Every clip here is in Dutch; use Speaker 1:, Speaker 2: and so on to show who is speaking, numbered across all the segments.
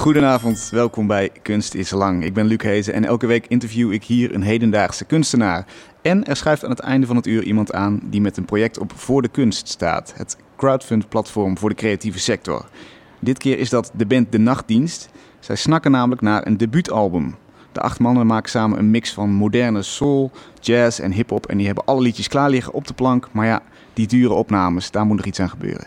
Speaker 1: Goedenavond, welkom bij Kunst is Lang. Ik ben Luc Hezen en elke week interview ik hier een hedendaagse kunstenaar. En er schuift aan het einde van het uur iemand aan die met een project op Voor de Kunst staat. Het crowdfund-platform voor de creatieve sector. Dit keer is dat de band De Nachtdienst. Zij snakken namelijk naar een debuutalbum. De acht mannen maken samen een mix van moderne soul, jazz en hip-hop. En die hebben alle liedjes klaar liggen op de plank. Maar ja, die dure opnames, daar moet nog iets aan gebeuren.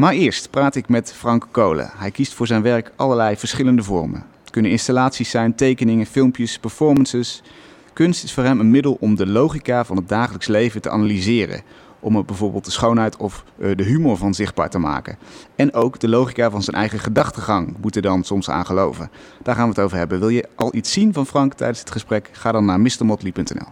Speaker 1: Maar eerst praat ik met Frank Kolen. Hij kiest voor zijn werk allerlei verschillende vormen. Het kunnen installaties zijn, tekeningen, filmpjes, performances. Kunst is voor hem een middel om de logica van het dagelijks leven te analyseren. Om er bijvoorbeeld de schoonheid of uh, de humor van zichtbaar te maken. En ook de logica van zijn eigen gedachtegang moet er dan soms aan geloven. Daar gaan we het over hebben. Wil je al iets zien van Frank tijdens het gesprek? Ga dan naar mrmotley.nl.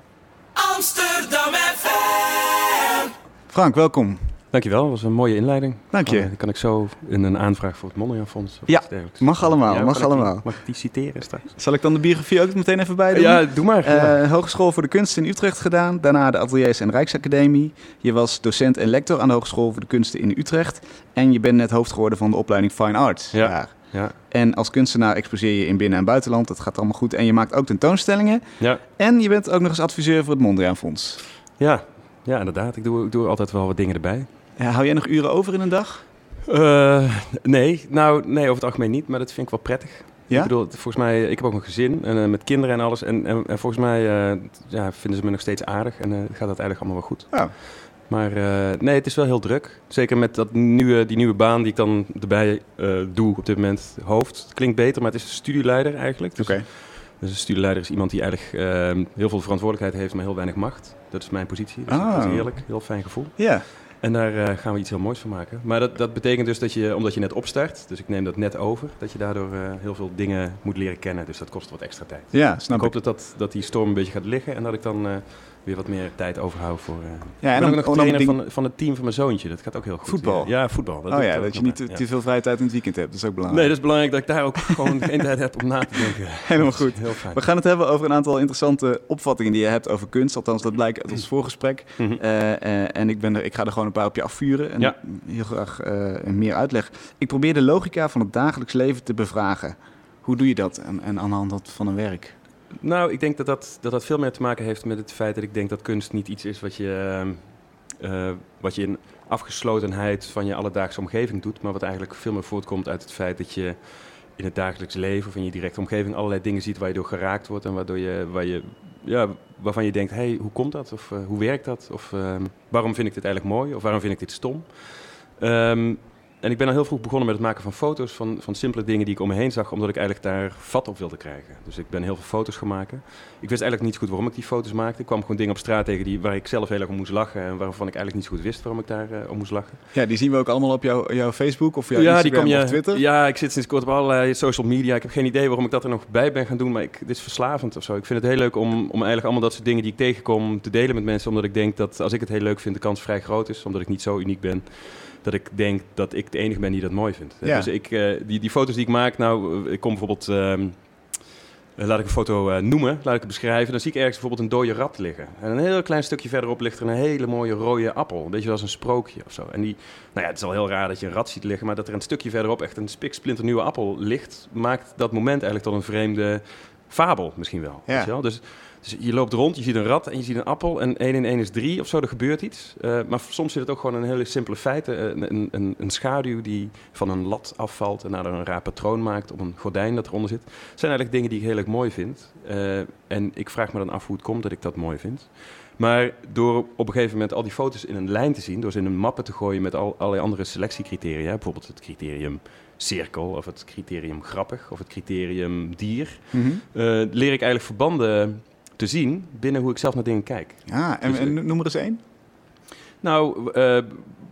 Speaker 1: Amsterdam FM. Frank, welkom.
Speaker 2: Dankjewel, dat was een mooie inleiding.
Speaker 1: Dank je.
Speaker 2: Dan kan ik zo in een aanvraag voor het Mondriaan Fonds.
Speaker 1: Ja, mag allemaal, ja, mag allemaal.
Speaker 2: Mag ik die citeren straks?
Speaker 1: Zal ik dan de biografie ook meteen even bij doen?
Speaker 2: Ja, doe maar.
Speaker 1: Uh, Hogeschool voor de Kunst in Utrecht gedaan, daarna de Ateliers en Rijksacademie. Je was docent en lector aan de Hogeschool voor de Kunsten in Utrecht. En je bent net hoofd geworden van de opleiding Fine Arts
Speaker 2: ja. daar. Ja.
Speaker 1: En als kunstenaar exposeer je in binnen- en buitenland. Dat gaat allemaal goed. En je maakt ook tentoonstellingen.
Speaker 2: Ja.
Speaker 1: En je bent ook nog eens adviseur voor het Mondriaan Fonds.
Speaker 2: Ja, ja inderdaad. Ik doe, ik doe altijd wel wat dingen erbij.
Speaker 1: Ja, hou jij nog uren over in een dag?
Speaker 2: Uh, nee, nou nee, over het algemeen niet, maar dat vind ik wel prettig.
Speaker 1: Ja?
Speaker 2: Ik bedoel, volgens mij, ik heb ook een gezin en, uh, met kinderen en alles. En, en, en volgens mij uh, ja, vinden ze me nog steeds aardig en gaat dat eigenlijk allemaal wel goed.
Speaker 1: Ja.
Speaker 2: Maar nee, het is wel heel druk. Zeker met dat nieuwe, die nieuwe baan die ik dan erbij doe op dit moment. Hoofd, het klinkt beter, maar het is studieleider eigenlijk.
Speaker 1: Dus, okay.
Speaker 2: dus een studieleider is iemand die eigenlijk heel veel verantwoordelijkheid heeft, maar heel weinig macht. Dat is mijn positie. Dus
Speaker 1: ah.
Speaker 2: dat is heerlijk, heel fijn gevoel.
Speaker 1: Ja.
Speaker 2: En daar uh, gaan we iets heel moois van maken. Maar dat, dat betekent dus dat je, omdat je net opstart, dus ik neem dat net over, dat je daardoor uh, heel veel dingen moet leren kennen. Dus dat kost wat extra tijd.
Speaker 1: Ja, snap
Speaker 2: ik. hoop dat, dat, dat die storm een beetje gaat liggen en dat ik dan uh, weer wat meer tijd overhoud voor...
Speaker 1: ja, en
Speaker 2: dan
Speaker 1: ook
Speaker 2: nog trainer van, van het team van mijn zoontje. Dat gaat ook heel goed.
Speaker 1: Voetbal?
Speaker 2: Ja, voetbal.
Speaker 1: Dat oh ja, dat je niet te, te, veel vrije tijd in het weekend hebt. Dat is ook belangrijk.
Speaker 2: Nee, dat is belangrijk dat ik daar ook gewoon geen tijd heb om na te denken.
Speaker 1: Helemaal goed.
Speaker 2: Heel fijn.
Speaker 1: We gaan het hebben over een aantal interessante opvattingen die je hebt over kunst. Althans, dat blijkt uit ons voorgesprek.
Speaker 2: Mm -hmm.
Speaker 1: en ik, ben er, ik ga er gewoon een paar op je afvuren. En
Speaker 2: ja.
Speaker 1: heel graag meer uitleg. Ik probeer de logica van het dagelijks leven te bevragen. Hoe doe je dat en, en aan de hand van een werk?
Speaker 2: Nou, ik denk dat dat, dat dat veel meer te maken heeft met het feit dat ik denk dat kunst niet iets is wat je, uh, wat je in afgeslotenheid van je alledaagse omgeving doet, maar wat eigenlijk veel meer voortkomt uit het feit dat je in het dagelijks leven of in je directe omgeving allerlei dingen ziet waar je door geraakt wordt en waardoor je, waar je, ja, waarvan je denkt, hey, hoe komt dat? Of uh, hoe werkt dat? Of uh, waarom vind ik dit eigenlijk mooi? Of waarom vind ik dit stom? Um, en ik ben al heel vroeg begonnen met het maken van foto's van, van simpele dingen die ik om me heen zag, omdat ik eigenlijk daar vat op wilde krijgen. Dus ik ben heel veel foto's gaan maken. Ik wist eigenlijk niet goed waarom ik die foto's maakte. Ik kwam gewoon dingen op straat tegen die, waar ik zelf heel erg om moest lachen en waarvan ik eigenlijk niet zo goed wist waarom ik daar uh, om moest lachen.
Speaker 1: Ja, die zien we ook allemaal op jouw, jouw Facebook of jouw
Speaker 2: ja,
Speaker 1: Instagram
Speaker 2: die kom je,
Speaker 1: of Twitter?
Speaker 2: Ja, ik zit sinds kort op allerlei social media. Ik heb geen idee waarom ik dat er nog bij ben gaan doen, maar ik, dit is verslavend of zo. Ik vind het heel leuk om, om eigenlijk allemaal dat soort dingen die ik tegenkom te delen met mensen, omdat ik denk dat als ik het heel leuk vind, de kans vrij groot is, omdat ik niet zo uniek ben dat ik denk dat ik de enige ben die dat mooi vindt.
Speaker 1: Ja.
Speaker 2: Dus ik, uh, die, die foto's die ik maak, nou, ik kom bijvoorbeeld, um, uh, laat ik een foto uh, noemen, laat ik het beschrijven. Dan zie ik ergens bijvoorbeeld een dode rat liggen. En een heel klein stukje verderop ligt er een hele mooie rode appel. Een beetje als een sprookje of zo. En die, nou ja, het is al heel raar dat je een rat ziet liggen, maar dat er een stukje verderop echt een spiksplinternieuwe appel ligt, maakt dat moment eigenlijk tot een vreemde fabel misschien wel.
Speaker 1: Ja.
Speaker 2: Weet je wel? Dus, dus je loopt rond, je ziet een rat en je ziet een appel en 1 in 1 is 3 of zo, er gebeurt iets. Uh, maar soms zit het ook gewoon een hele simpele feit. Uh, een, een, een, schaduw die van een lat afvalt en daardoor een raar patroon maakt op een gordijn dat eronder zit. Dat zijn eigenlijk dingen die ik heel erg mooi vind. Uh, en ik vraag me dan af hoe het komt dat ik dat mooi vind. Maar door op een gegeven moment al die foto's in een lijn te zien, door ze in een mappen te gooien met al, allerlei andere selectiecriteria, bijvoorbeeld het criterium cirkel of het criterium grappig of het criterium dier,
Speaker 1: mm -hmm.
Speaker 2: leer ik eigenlijk verbanden te zien binnen hoe ik zelf naar dingen kijk.
Speaker 1: Ja, en,
Speaker 2: Dus,
Speaker 1: en noem er eens één.
Speaker 2: Nou, uh,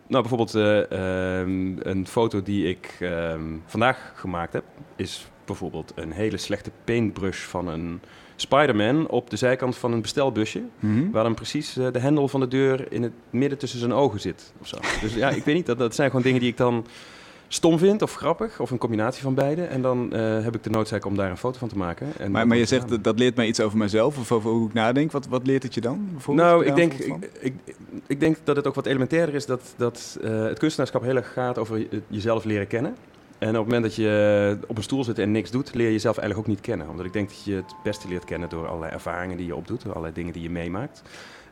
Speaker 2: nou bijvoorbeeld uh, um, een foto die ik um, vandaag gemaakt heb, is bijvoorbeeld een hele slechte paintbrush van een Spider-Man op de zijkant van een bestelbusje,
Speaker 1: mm -hmm.
Speaker 2: waar dan precies uh, de hendel van de deur in het midden tussen zijn ogen zit. Of zo. Dus ja, ik weet niet, dat, dat zijn gewoon dingen die ik dan stom vind of grappig, of een combinatie van beide. En dan uh, heb ik de noodzaak om daar een foto van te maken. En
Speaker 1: maar, maar je zegt, dat, dat leert mij iets over mezelf, of over hoe ik nadenk. Wat, wat leert het je dan?
Speaker 2: Nou, ik denk, ik, ik, ik, denk dat het ook wat elementairder is dat, dat uh, het kunstenaarschap heel erg gaat over jezelf leren kennen. en op het moment dat je op een stoel zit en niks doet, leer je jezelf eigenlijk ook niet kennen. Omdat ik denk dat je het beste leert kennen door allerlei ervaringen die je opdoet, door allerlei dingen die je meemaakt.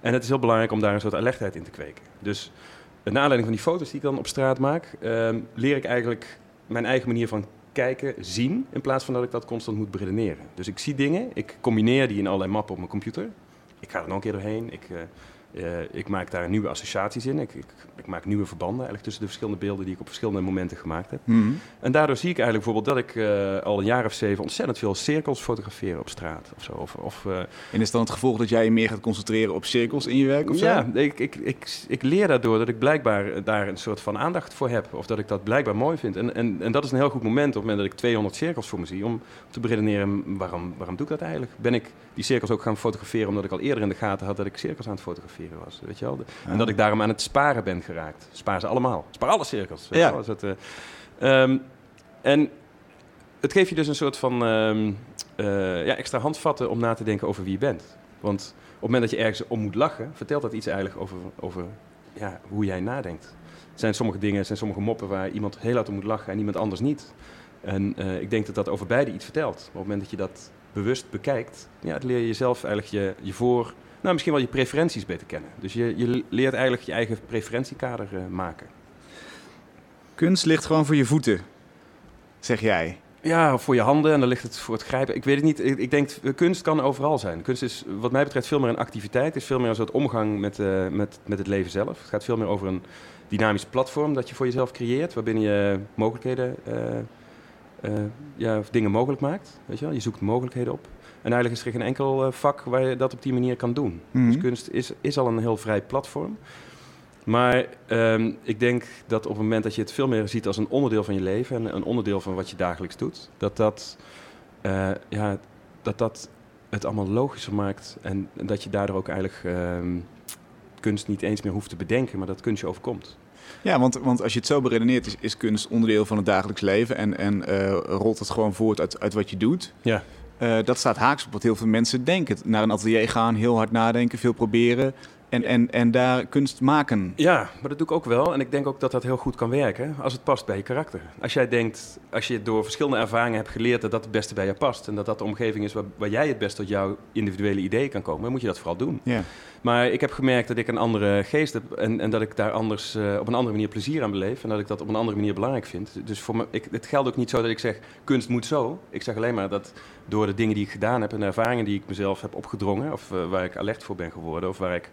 Speaker 2: En het is heel belangrijk om daar een soort alertheid in te kweken. Dus naar aanleiding van die foto's die ik dan op straat maak, ehm, leer ik eigenlijk mijn eigen manier van kijken, zien, in plaats van dat ik dat constant moet beredeneren. Dus ik zie dingen, ik combineer die in allerlei mappen op mijn computer. Ik ga er nog een keer doorheen. Ik, uh, uh, ik maak daar nieuwe associaties in. Ik, ik, ik, maak nieuwe verbanden eigenlijk tussen de verschillende beelden die ik op verschillende momenten gemaakt heb.
Speaker 1: Mhm.
Speaker 2: En daardoor zie ik eigenlijk bijvoorbeeld dat ik uh, al een jaar of zeven ontzettend veel cirkels fotografeer op straat. Of zo. Of, of,
Speaker 1: en is dan het gevolg dat jij je meer gaat concentreren op cirkels in je werk? Of
Speaker 2: ja, ik, ik, ik, ik leer daardoor dat ik blijkbaar daar een soort van aandacht voor heb. Of dat ik dat blijkbaar mooi vind. En, en, en dat is een heel goed moment op het moment dat ik 200 cirkels voor me zie. Om te beredeneren, waarom, waarom doe ik dat eigenlijk? Ben ik die cirkels ook gaan fotograferen omdat ik al eerder in de gaten had dat ik cirkels aan het fotograferen was. Weet je wel? En dat ik daarom aan het sparen ben geraakt. Spaar ze allemaal. Spaar alle cirkels. weet
Speaker 1: Ja.
Speaker 2: je wel? Dat, eh, ehm, en het geeft je dus een soort van ehm, eh, ja, extra handvatten om na te denken over wie je bent. Want op het moment dat je ergens om moet lachen, vertelt dat iets eigenlijk over, over ja, hoe jij nadenkt. Er zijn sommige dingen, er zijn sommige moppen waar iemand heel hard om moet lachen en iemand anders niet. En eh, ik denk dat dat over beide iets vertelt. Maar op het moment dat je dat bewust bekijkt, ja, het leer je jezelf eigenlijk je, je voor, nou misschien wel je preferenties beter kennen. Dus je, je leert eigenlijk je eigen preferentiekader eh, maken.
Speaker 1: Kunst ligt gewoon voor je voeten, zeg jij.
Speaker 2: Ja, voor je handen en dan ligt het voor het grijpen. Ik weet het niet. Ik, ik denk, eh, kunst kan overal zijn. Kunst is wat mij betreft veel meer een activiteit. Het is veel meer een soort omgang met, eh, met, met het leven zelf. Het gaat veel meer over een dynamisch platform dat je voor jezelf creëert. Waarbinnen je mogelijkheden, ja, of dingen mogelijk maakt. Weet je wel? Je zoekt mogelijkheden op. En eigenlijk is er geen enkel eh, vak waar je dat op die manier kan doen.
Speaker 1: Mhm.
Speaker 2: Dus kunst is, is al een heel vrij platform. Maar ehm, ik denk dat op het moment dat je het veel meer ziet als een onderdeel van je leven en een onderdeel van wat je dagelijks doet, dat dat, eh, ja, dat, dat het allemaal logischer maakt en, en dat je daardoor ook eigenlijk ehm, kunst niet eens meer hoeft te bedenken, maar dat kunst je overkomt.
Speaker 1: Ja, want, want als je het zo beredeneert, is, is kunst onderdeel van het dagelijks leven en, en eh, rolt het gewoon voort uit, uit wat je doet.
Speaker 2: Ja.
Speaker 1: Eh, dat staat haaks op wat heel veel mensen denken. Naar een atelier gaan, heel hard nadenken, veel proberen en, en, en daar kunst maken.
Speaker 2: Ja, maar dat doe ik ook wel. En ik denk ook dat dat heel goed kan werken als het past bij je karakter. Als jij denkt, als je door verschillende ervaringen hebt geleerd dat dat het beste bij je past. En dat dat de omgeving is waar, waar jij het best tot jouw individuele ideeën kan komen, dan moet je dat vooral doen.
Speaker 1: Ja.
Speaker 2: Maar ik heb gemerkt dat ik een andere geest heb en, en dat ik daar anders, eh, op een andere manier plezier aan beleef. En dat ik dat op een andere manier belangrijk vind. Dus voor me, ik, het geldt ook niet zo dat ik zeg, kunst moet zo. Ik zeg alleen maar dat door de dingen die ik gedaan heb en de ervaringen die ik mezelf heb opgedrongen, of eh, waar ik alert voor ben geworden, of waar ik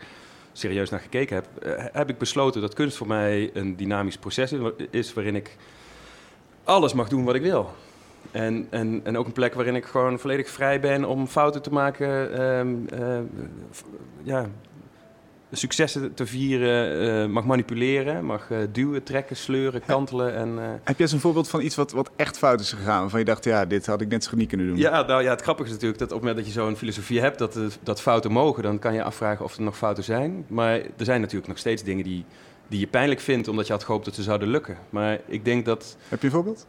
Speaker 2: serieus naar gekeken heb, eh, heb ik besloten dat kunst voor mij een dynamisch proces is, is waarin ik alles mag doen wat ik wil. En, en, en ook een plek waarin ik gewoon volledig vrij ben om fouten te maken, ehm, eh, f- ja, successen te vieren, eh, mag manipuleren, mag eh, duwen, trekken, sleuren, kantelen. En, eh,
Speaker 1: Heb je eens een voorbeeld van iets wat, wat echt fout is gegaan? Waarvan je dacht, ja, dit had ik net zo goed niet kunnen doen.
Speaker 2: ja, nou, ja, het grappige is natuurlijk dat op het moment dat je zo'n filosofie hebt dat, dat fouten mogen, dan kan je afvragen of er nog fouten zijn. Maar er zijn natuurlijk nog steeds dingen die, die je pijnlijk vindt omdat je had gehoopt dat ze zouden lukken. Maar ik denk dat
Speaker 1: Heb je een voorbeeld?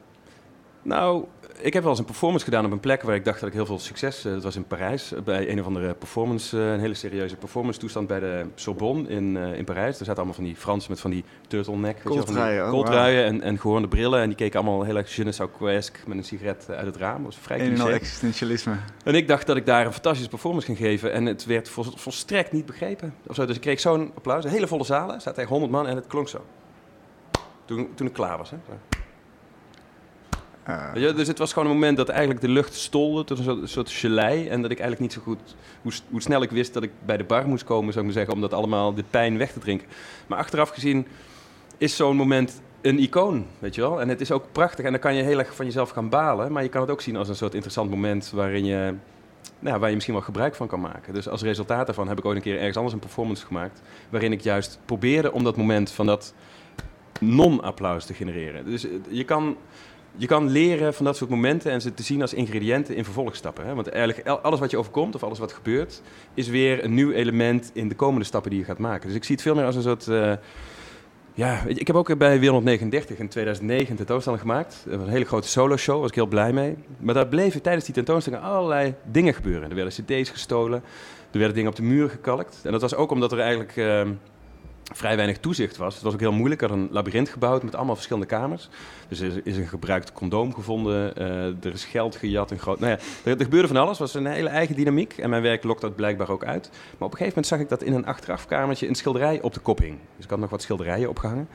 Speaker 2: Nou, ik heb wel eens een performance gedaan op een plek waar ik dacht dat ik heel veel succes... eh, dat was in Parijs, eh, bij een of andere performance... eh, een hele serieuze performance toestand bij de Sorbonne in, in Parijs. Er zaten allemaal van die Fransen met van die turtleneck...
Speaker 1: Kooltruien, oh,
Speaker 2: kooltruien en, en gehoornde brillen. En die keken allemaal heel erg je ne sais met een sigaret uit het raam. Dat was vrij
Speaker 1: en
Speaker 2: cliché.
Speaker 1: existentialisme.
Speaker 2: En ik dacht dat ik daar een fantastische performance ging geven. En het werd vol- volstrekt niet begrepen. Dus ik kreeg zo'n applaus. Een hele volle zalen. Er zaten tegen 100 man en het klonk zo. Toen, toen ik klaar was. Hè. Dus het was gewoon een moment dat eigenlijk de lucht stolde tot een soort, gelei. En dat ik eigenlijk niet zo goed, hoe, hoe snel ik wist dat ik bij de bar moest komen, zou ik maar zeggen, om dat allemaal de pijn weg te drinken. Maar achteraf gezien is zo'n moment een icoon, weet je wel. En het is ook prachtig en dan kan je heel erg van jezelf gaan balen. Maar je kan het ook zien als een soort interessant moment waarin je, nou, waar je misschien wel gebruik van kan maken. Dus als resultaat daarvan heb ik ooit een keer ergens anders een performance gemaakt. Waarin ik juist probeerde om dat moment van dat non-applaus te genereren. Dus je kan je kan leren van dat soort momenten en ze te zien als ingrediënten in vervolgstappen. Hè? Want eigenlijk alles wat je overkomt of alles wat gebeurt, is weer een nieuw element in de komende stappen die je gaat maken. Dus ik zie het veel meer als een soort. eh, ja, ik heb ook bij Wereld 39 in 2009 een tentoonstelling gemaakt. Een hele grote solo-show, was ik heel blij mee. Maar daar bleven tijdens die tentoonstelling allerlei dingen gebeuren. Er werden cd's gestolen, er werden dingen op de muur gekalkt. En dat was ook omdat er eigenlijk... ehm, vrij weinig toezicht was. Het was ook heel moeilijk. Ik had een labyrint gebouwd met allemaal verschillende kamers. Dus er is een gebruikt condoom gevonden. Uh, er is geld gejat. Een groot, nou ja, er, er, gebeurde van alles. Het was een hele eigen dynamiek. En mijn werk lokt dat blijkbaar ook uit. Maar op een gegeven moment zag ik dat in een achterafkamertje een schilderij op de kop hing. Dus ik had nog wat schilderijen opgehangen.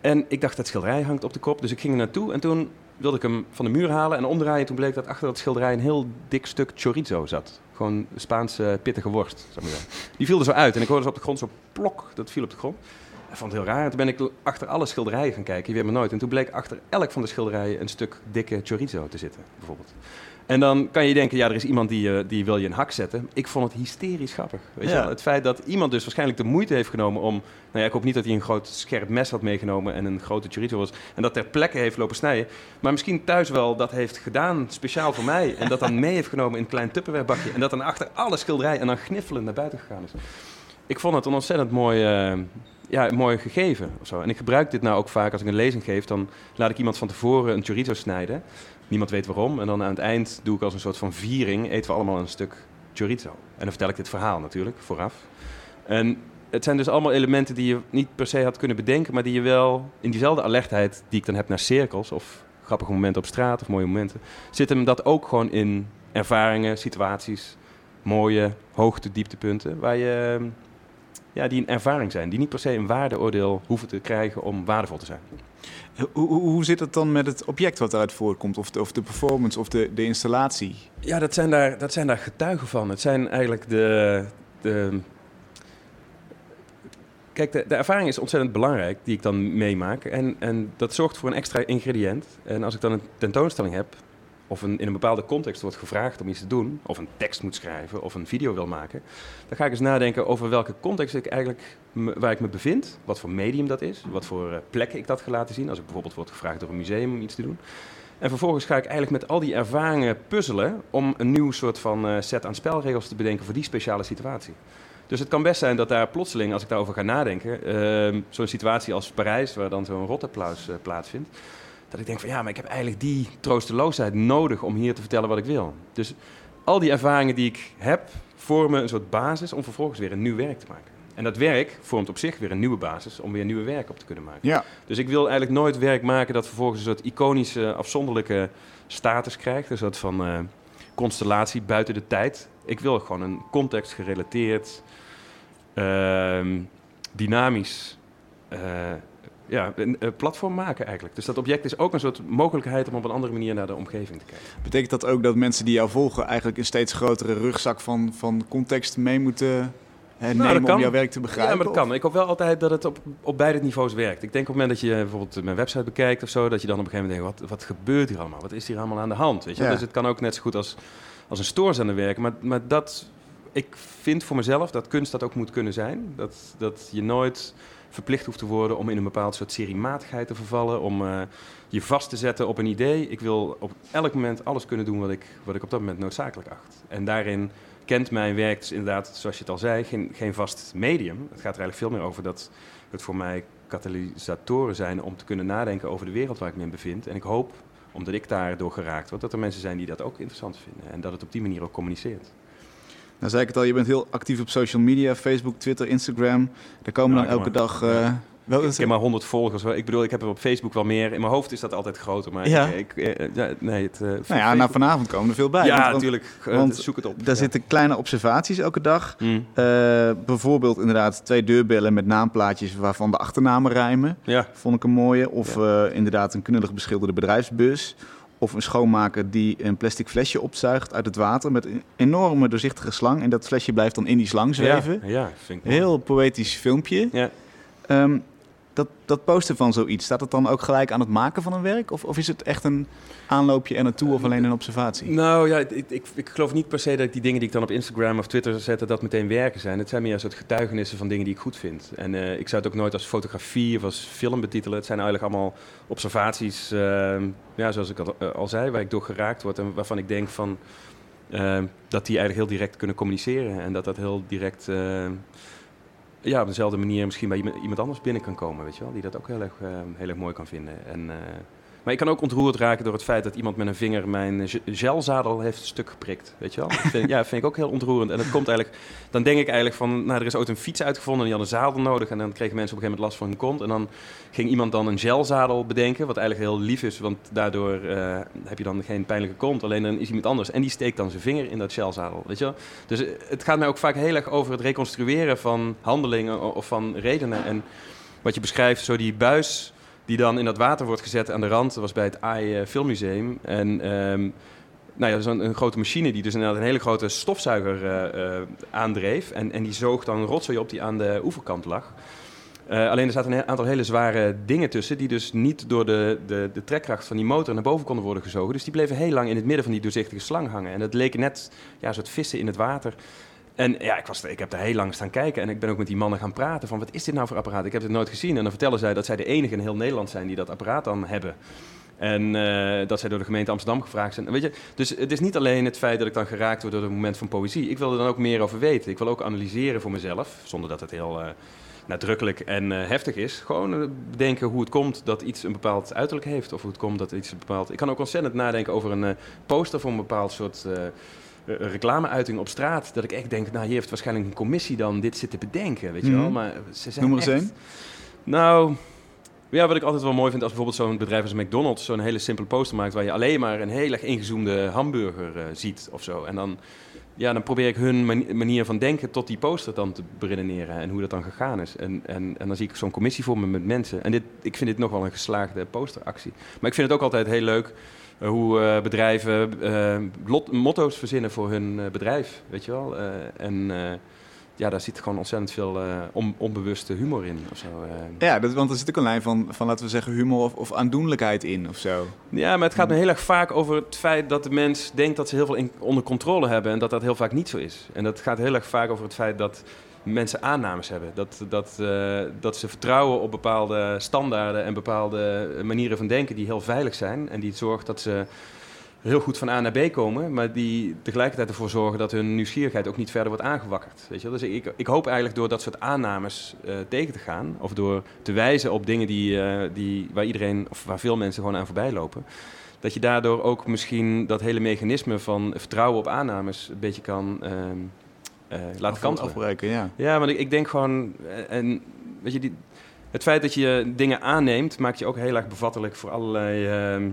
Speaker 2: En ik dacht, dat schilderij hangt op de kop. Dus ik ging er naartoe. En toen wilde ik hem van de muur halen en omdraaien. Toen bleek dat achter dat schilderij een heel dik stuk chorizo zat. Gewoon Spaanse pittige worst, zou maar. Die viel er zo uit en ik hoorde ze op de grond zo plok, dat viel op de grond. Ik vond het heel raar. En toen ben ik achter alle schilderijen gaan kijken, je weet maar nooit. En toen bleek achter elk van de schilderijen een stuk dikke chorizo te zitten, bijvoorbeeld. En dan kan je denken, ja, er is iemand die, uh, die wil je een hak zetten. Ik vond het hysterisch grappig. Weet je wel? Het feit dat iemand dus waarschijnlijk de moeite heeft genomen om... Nou ja, ik hoop niet dat hij een groot scherp mes had meegenomen en een grote chorizo was. En dat ter plekke heeft lopen snijden. Maar misschien thuis wel dat heeft gedaan, speciaal voor mij. En dat dan mee heeft genomen in een klein tupperwarebakje. En dat dan achter alle schilderij en dan gniffelend naar buiten gegaan is. Ik vond het een ontzettend mooi... Uh, ja, mooi gegeven. Of zo. En ik gebruik dit nou ook vaak als ik een lezing geef. Dan laat ik iemand van tevoren een chorizo snijden. Niemand weet waarom. En dan aan het eind doe ik als een soort van viering, eten we allemaal een stuk chorizo. En dan vertel ik dit verhaal natuurlijk, vooraf. En het zijn dus allemaal elementen die je niet per se had kunnen bedenken, maar die je wel in diezelfde alertheid die ik dan heb naar cirkels of grappige momenten op straat of mooie momenten, zit hem dat ook gewoon in ervaringen, situaties, mooie hoogte, dieptepunten, waar je, ja, die een ervaring zijn, die niet per se een waardeoordeel hoeven te krijgen om waardevol te zijn.
Speaker 1: Hoe, hoe, zit het dan met het object wat eruit voortkomt? Of de, of de performance of de, de installatie?
Speaker 2: Ja, dat zijn, daar, dat zijn daar getuigen van. Het zijn eigenlijk de. de Kijk, de, de, ervaring is ontzettend belangrijk die ik dan meemaak. En, en dat zorgt voor een extra ingrediënt. En als ik dan een tentoonstelling heb, of een, in een bepaalde context wordt gevraagd om iets te doen, of een tekst moet schrijven of een video wil maken, dan ga ik eens nadenken over welke context ik eigenlijk waar ik me bevind, wat voor medium dat is, wat voor uh, plek ik dat ga laten zien, als ik bijvoorbeeld word gevraagd door een museum om iets te doen. En vervolgens ga ik eigenlijk met al die ervaringen puzzelen om een nieuw soort van uh, set aan spelregels te bedenken voor die speciale situatie. Dus het kan best zijn dat daar plotseling, als ik daarover ga nadenken, uh, zo'n situatie als Parijs, waar dan zo'n rotapplaus uh, plaatsvindt, dat ik denk van ja, maar ik heb eigenlijk die troosteloosheid nodig om hier te vertellen wat ik wil. Dus al die ervaringen die ik heb, vormen een soort basis om vervolgens weer een nieuw werk te maken. En dat werk vormt op zich weer een nieuwe basis om weer nieuwe werk op te kunnen maken.
Speaker 1: Ja.
Speaker 2: Dus ik wil eigenlijk nooit werk maken dat vervolgens een soort iconische, afzonderlijke status krijgt. Een soort van uh, constellatie buiten de tijd. Ik wil gewoon een context gerelateerd, uh, dynamisch uh, ja, een, platform maken eigenlijk. Dus dat object is ook een soort mogelijkheid om op een andere manier naar de omgeving te kijken.
Speaker 1: Betekent dat ook dat mensen die jou volgen eigenlijk een steeds grotere rugzak van, van context mee moeten nou, nemen om jouw werk te begrijpen?
Speaker 2: Ja, maar dat kan. Ik hoop wel altijd dat het op, op beide niveaus werkt. Ik denk op het moment dat je bijvoorbeeld mijn website bekijkt of zo, dat je dan op een gegeven moment denkt, wat, wat gebeurt hier allemaal? Wat is hier allemaal aan de hand? Weet je? Dus het kan ook net zo goed als, als een stoorzender werken. Maar, maar dat, ik vind voor mezelf dat kunst dat ook moet kunnen zijn. Dat, dat je nooit verplicht hoeft te worden om in een bepaald soort seriematigheid te vervallen, om uh, je vast te zetten op een idee. Ik wil op elk moment alles kunnen doen wat ik, wat ik op dat moment noodzakelijk acht. En daarin kent mijn werk dus inderdaad, zoals je het al zei, geen, geen vast medium. Het gaat er eigenlijk veel meer over dat het voor mij katalysatoren zijn om te kunnen nadenken over de wereld waar ik me in bevind. En ik hoop, omdat ik daardoor geraakt word, dat er mensen zijn die dat ook interessant vinden en dat het op die manier ook communiceert.
Speaker 1: Nou zei ik het al, je bent heel actief op social media, Facebook, Twitter, Instagram. Daar komen dan elke dag... Uh,
Speaker 2: wel, ik, heb maar 100 volgers. Ik bedoel, ik heb er op Facebook wel meer. In mijn hoofd is dat altijd groter. Maar ja. Ik, eh, ja, nee, het, uh,
Speaker 1: nou ja, na vanavond komen er veel bij.
Speaker 2: Ja, natuurlijk. Want, zoek het op.
Speaker 1: Daar zitten kleine observaties elke dag. Mm. bijvoorbeeld inderdaad twee deurbellen met naamplaatjes waarvan de achternamen rijmen.
Speaker 2: Ja.
Speaker 1: Vond ik een mooie. Of inderdaad een knullig beschilderde bedrijfsbus. Of een schoonmaker die een plastic flesje opzuigt uit het water met een enorme doorzichtige slang. En dat flesje blijft dan in die slang zweven.
Speaker 2: Ja, ja vind ik
Speaker 1: Heel poëtisch filmpje.
Speaker 2: Ja.
Speaker 1: Um, dat, dat posten van zoiets, staat het dan ook gelijk aan het maken van een werk? Of, of is het echt een aanloopje er naartoe of alleen een observatie?
Speaker 2: Nou ja, ik, ik, ik, geloof niet per se dat die dingen die ik dan op Instagram of Twitter zet, dat meteen werken zijn. Het zijn meer een soort getuigenissen van dingen die ik goed vind. En uh, ik zou het ook nooit als fotografie of als film betitelen. Het zijn eigenlijk allemaal observaties, uh, ja, zoals ik al, uh, al, zei, waar ik door geraakt word en waarvan ik denk van... dat die eigenlijk heel direct kunnen communiceren en dat dat heel direct ja, op dezelfde manier misschien bij iemand anders binnen kan komen, weet je wel. Die dat ook heel erg, uh, heel erg mooi kan vinden. En uh, Maar ik kan ook ontroerd raken door het feit dat iemand met een vinger mijn gelzadel heeft stuk geprikt. Weet je wel? Dat vind, ja, vind ik ook heel ontroerend. En dat komt eigenlijk, dan denk ik eigenlijk van, nou, er is ooit een fiets uitgevonden en die had een zadel nodig. En dan kregen mensen op een gegeven moment last van hun kont. En dan ging iemand dan een gelzadel bedenken, wat eigenlijk heel lief is, want daardoor uh, heb je dan geen pijnlijke kont. Alleen dan is iemand anders en die steekt dan zijn vinger in dat gelzadel. Weet je wel? Dus eh, het gaat mij ook vaak heel erg over het reconstrueren van handelingen of van redenen. En wat je beschrijft, zo die buis die dan in dat water wordt gezet aan de rand. Dat was bij het AI eh, Filmmuseum. En um, nou ja, dat is een, grote machine die dus inderdaad een hele grote stofzuiger uh, aandreef. En, en die zoog dan rotzooi op die aan de oeverkant lag. Alleen er zaten een aantal hele zware dingen tussen, die dus niet door de, de, de trekkracht van die motor naar boven konden worden gezogen. Dus die bleven heel lang in het midden van die doorzichtige slang hangen. En dat leek net ja, soort vissen in het water. En ja, ik, was, ik heb daar heel lang staan kijken en ik ben ook met die mannen gaan praten van wat is dit nou voor apparaat? Ik heb het nooit gezien. En dan vertellen zij dat zij de enige in heel Nederland zijn die dat apparaat dan hebben. En uh, dat zij door de gemeente Amsterdam gevraagd zijn. Weet je, dus het is niet alleen het feit dat ik dan geraakt word door het moment van poëzie. Ik wil er dan ook meer over weten. Ik wil ook analyseren voor mezelf, zonder dat het heel uh, nadrukkelijk en uh, heftig is. Gewoon bedenken hoe het komt dat iets een bepaald uiterlijk heeft. Of hoe het komt dat iets een bepaald... Ik kan ook ontzettend nadenken over een poster voor een bepaald soort reclameuiting op straat. Dat ik echt denk, nou, hier heeft waarschijnlijk een commissie dan dit zitten bedenken, weet je wel.
Speaker 1: Mhm.
Speaker 2: Maar ze zijn
Speaker 1: Noem er eens
Speaker 2: echt... Nou, ja, wat ik altijd wel mooi vind als bijvoorbeeld zo'n bedrijf als McDonald's zo'n hele simpele poster maakt waar je alleen maar een heel erg ingezoomde hamburger uh, ziet of zo. En dan, ja, dan probeer ik hun manier van denken tot die poster dan te beredeneren en hoe dat dan gegaan is. En, en, en dan zie ik zo'n commissie voor me met mensen. En dit, ik vind dit nog wel een geslaagde posteractie. Maar ik vind het ook altijd heel leuk hoe uh, bedrijven lot, motto's verzinnen voor hun bedrijf, weet je wel. en ja, daar zit gewoon ontzettend veel on, onbewuste humor in of zo.
Speaker 1: Ja, dat, want er zit ook een lijn van, van laten we zeggen, humor of, of aandoenlijkheid in of zo.
Speaker 2: Ja, maar het gaat me heel erg vaak over het feit dat de mens denkt dat ze heel veel in, onder controle hebben en dat dat heel vaak niet zo is. En dat gaat heel erg vaak over het feit dat mensen aannames hebben. Dat, dat, uh, dat ze vertrouwen op bepaalde standaarden en bepaalde manieren van denken die heel veilig zijn. En die zorgt dat ze heel goed van A naar B komen, maar die tegelijkertijd ervoor zorgen dat hun nieuwsgierigheid ook niet verder wordt aangewakkerd. Weet je? Dus ik, ik hoop eigenlijk door dat soort aannames uh, tegen te gaan, of door te wijzen op dingen die, uh, die, waar iedereen, of waar veel mensen gewoon aan voorbij lopen, dat je daardoor ook misschien dat hele mechanisme van vertrouwen op aannames een beetje kan uh, laten kantelen.
Speaker 1: afbreken, ja.
Speaker 2: Ja, want ik, ik denk gewoon, en weet je, die, het feit dat je dingen aanneemt, maakt je ook heel erg bevattelijk voor allerlei uh,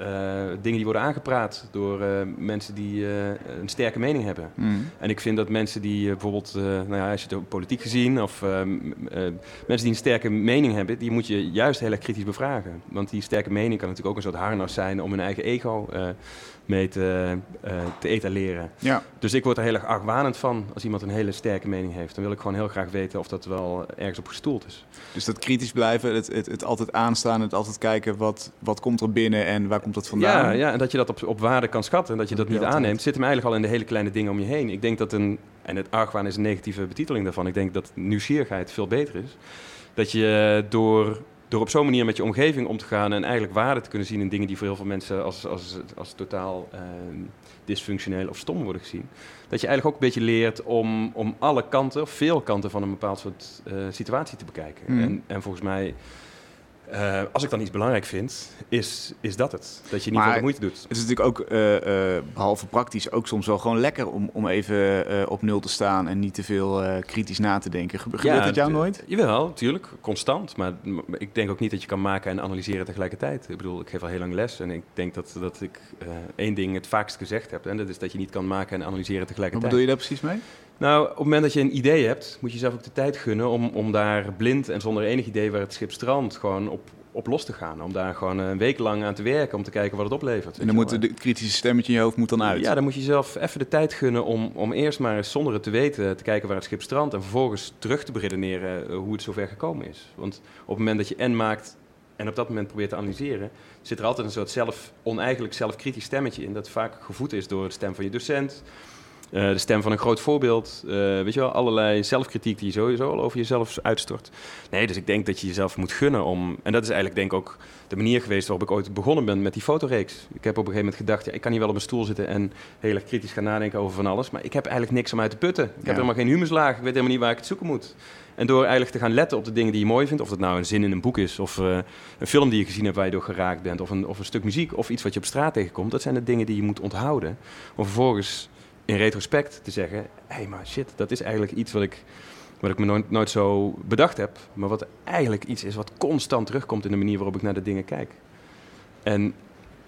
Speaker 2: uh, dingen die worden aangepraat door uh, mensen die uh, een sterke mening hebben.
Speaker 1: Mm.
Speaker 2: En ik vind dat mensen die bijvoorbeeld, nou ja, als je het politiek gezien, of mensen die een sterke mening hebben, die moet je juist heel erg kritisch bevragen. Want die sterke mening kan natuurlijk ook een soort harnas zijn om hun eigen ego mee te, uh, te etaleren.
Speaker 1: Ja.
Speaker 2: Dus ik word er heel erg argwanend van als iemand een hele sterke mening heeft. Dan wil ik gewoon heel graag weten of dat wel ergens op gestoeld is.
Speaker 1: Dus dat kritisch blijven, het, het, het altijd aanstaan, het altijd kijken wat, wat komt er binnen en waar komt dat vandaan.
Speaker 2: Ja, ja en dat je dat op, op waarde kan schatten en dat je dat, dat niet aanneemt, zit hem eigenlijk al in de hele kleine dingen om je heen. Ik denk dat een, en het argwaan is een negatieve betiteling daarvan, ik denk dat nieuwsgierigheid veel beter is. Dat je door door op zo'n manier met je omgeving om te gaan en eigenlijk waarde te kunnen zien in dingen die voor heel veel mensen als, als, als totaal uh, dysfunctioneel of stom worden gezien. Dat je eigenlijk ook een beetje leert om, om alle kanten, of veel kanten van een bepaald soort uh, situatie te bekijken.
Speaker 1: Mm.
Speaker 2: En, en volgens mij uh, als ik dan iets belangrijk vind, is, is dat het. Dat je niet
Speaker 1: Maar
Speaker 2: veel moeite doet.
Speaker 1: Het is natuurlijk ook, uh, uh, behalve praktisch, ook soms wel gewoon lekker om, om even op nul te staan en niet te veel kritisch na te denken. Gebe gebeurt dat jou nooit?
Speaker 2: Jawel, tuurlijk, constant. Maar ik denk ook niet dat je kan maken en analyseren tegelijkertijd. Ik bedoel, ik geef al heel lang les en ik denk dat, dat ik één ding het vaakst gezegd heb. En dat is dat je niet kan maken en analyseren tegelijkertijd.
Speaker 1: Wat bedoel je daar precies mee?
Speaker 2: Nou, op het moment dat je een idee hebt, moet je zelf ook de tijd gunnen om, om daar blind en zonder enig idee waar het schip strandt, gewoon op, op los te gaan. Om daar gewoon een week lang aan te werken, om te kijken wat het oplevert.
Speaker 1: En dan moet de kritische stemmetje in je hoofd moet dan uit.
Speaker 2: Ja, dan moet je zelf even de tijd gunnen om, om eerst maar eens zonder het te weten te kijken waar het schip strandt. En vervolgens terug te beredeneren hoe het zover gekomen is. Want op het moment dat je en maakt en op dat moment probeert te analyseren, zit er altijd een soort zelf, oneigenlijk zelfkritisch stemmetje in. Dat vaak gevoed is door de stem van je docent Eh, de stem van een groot voorbeeld. eh, weet je wel, allerlei zelfkritiek die je sowieso al over jezelf uitstort. Nee, dus ik denk dat je jezelf moet gunnen om... En dat is eigenlijk denk ik ook de manier geweest waarop ik ooit begonnen ben met die fotoreeks. Ik heb op een gegeven moment gedacht, ja, ik kan hier wel op een stoel zitten en heel erg kritisch gaan nadenken over van alles. Maar ik heb eigenlijk niks om uit te putten. Ik
Speaker 1: Ja.
Speaker 2: heb helemaal geen humuslaag. Ik weet helemaal niet waar ik het zoeken moet. En door eigenlijk te gaan letten op de dingen die je mooi vindt, of dat nou een zin in een boek is, of eh, een film die je gezien hebt waar je door geraakt bent, of een, of een stuk muziek, of iets wat je op straat tegenkomt, dat zijn de dingen die je moet onthouden. Om vervolgens in retrospect te zeggen, hé, hey, maar shit, dat is eigenlijk iets wat ik, wat ik me nooit, nooit zo bedacht heb, maar wat eigenlijk iets is wat constant terugkomt in de manier waarop ik naar de dingen kijk. En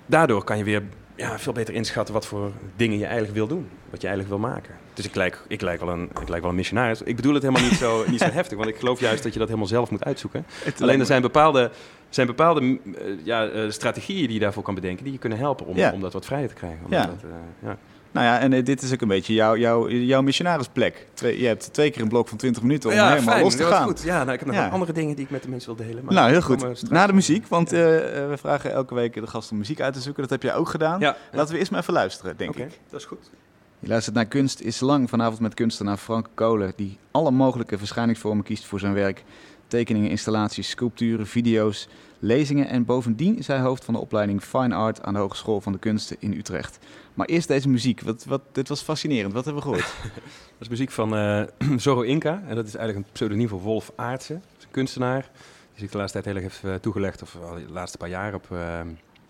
Speaker 2: daardoor kan je weer ja, veel beter inschatten wat voor dingen je eigenlijk wil doen. Wat je eigenlijk wil maken. Dus ik lijk, ik lijk, wel, een, ik lijk wel een missionaris. Ik bedoel het helemaal niet zo, niet zo heftig. Want ik geloof juist dat je dat helemaal zelf moet uitzoeken. Alleen er zijn bepaalde, zijn bepaalde eh, ja, eh, strategieën die je daarvoor kan bedenken. Die je kunnen helpen om,
Speaker 1: Ja.
Speaker 2: om dat wat vrijer te krijgen. Om
Speaker 1: Ja.
Speaker 2: dat, eh, ja.
Speaker 1: Nou ja, en eh, dit is ook een beetje jouw, jouw, jouw missionarisplek. Je hebt twee keer een blok van 20 minuten om helemaal los te
Speaker 2: dat was
Speaker 1: gaan.
Speaker 2: Goed. Ja, nou, ik heb nog
Speaker 1: Ja.
Speaker 2: andere dingen die ik met de mensen wil delen. maar
Speaker 1: Nou, heel goed. Na de muziek, want eh, eh, we vragen elke week de gast om muziek uit te zoeken. Dat heb jij ook gedaan.
Speaker 2: Ja,
Speaker 1: Laten we eerst maar even luisteren, denk
Speaker 2: Oké,
Speaker 1: ik.
Speaker 2: dat is goed.
Speaker 1: Je luistert naar Kunst is Lang vanavond met kunstenaar Frank Kolen, die alle mogelijke verschijningsvormen kiest voor zijn werk. Tekeningen, installaties, sculpturen, video's, lezingen en bovendien is hij hoofd van de opleiding Fine Art aan de Hogeschool van de Kunsten in Utrecht. Maar eerst deze muziek, wat, wat, dit was fascinerend. Wat hebben we gehoord?
Speaker 2: Dat is muziek van eh Zorro Inca. En dat is eigenlijk een pseudoniem voor Wolf Aartse. Dat is een kunstenaar die zich de laatste tijd heel erg heeft eh, toegelegd, of al de laatste paar jaar, op, eh,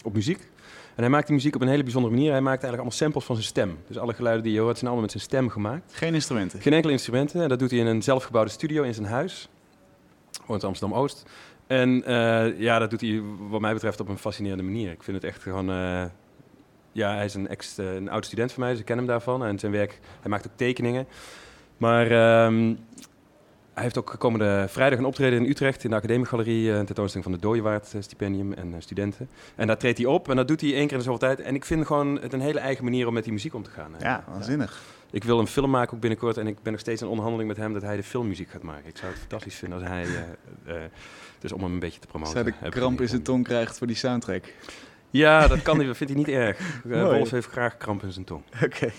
Speaker 2: op muziek. En hij maakt die muziek op een hele bijzondere manier. Hij maakt eigenlijk allemaal samples van zijn stem. Dus alle geluiden die je hoort zijn allemaal met zijn stem gemaakt.
Speaker 1: Geen instrumenten.
Speaker 2: Geen enkele instrumenten. En dat doet hij in een zelfgebouwde studio in zijn huis. Woont in Amsterdam-Oost. En ja, dat doet hij wat mij betreft op een fascinerende manier. Ik vind het echt gewoon... ja, hij is een, ex, eh, een oud student van mij, dus ik ken hem daarvan. En zijn werk, hij maakt ook tekeningen. Maar ehm, hij heeft ook komende vrijdag een optreden in Utrecht in de Academiegalerie. eh, Een tentoonstelling van de Dooyewaard eh, stipendium en studenten. En daar treedt hij op en dat doet hij één keer in de zoveel tijd. En ik vind gewoon het een hele eigen manier om met die muziek om te gaan.
Speaker 1: Ja, waanzinnig.
Speaker 2: Ik wil een film maken ook binnenkort en ik ben nog steeds in onderhandeling met hem dat hij de filmmuziek gaat maken. Ik zou het fantastisch vinden als hij, dus om hem een beetje te promoten.
Speaker 1: Zij de kramp in zijn tong krijgt voor die soundtrack.
Speaker 2: Ja, dat kan hij, dat vindt hij niet erg. Uh,
Speaker 1: Mooi.
Speaker 2: Wolf heeft graag kramp in zijn tong.
Speaker 1: Oké.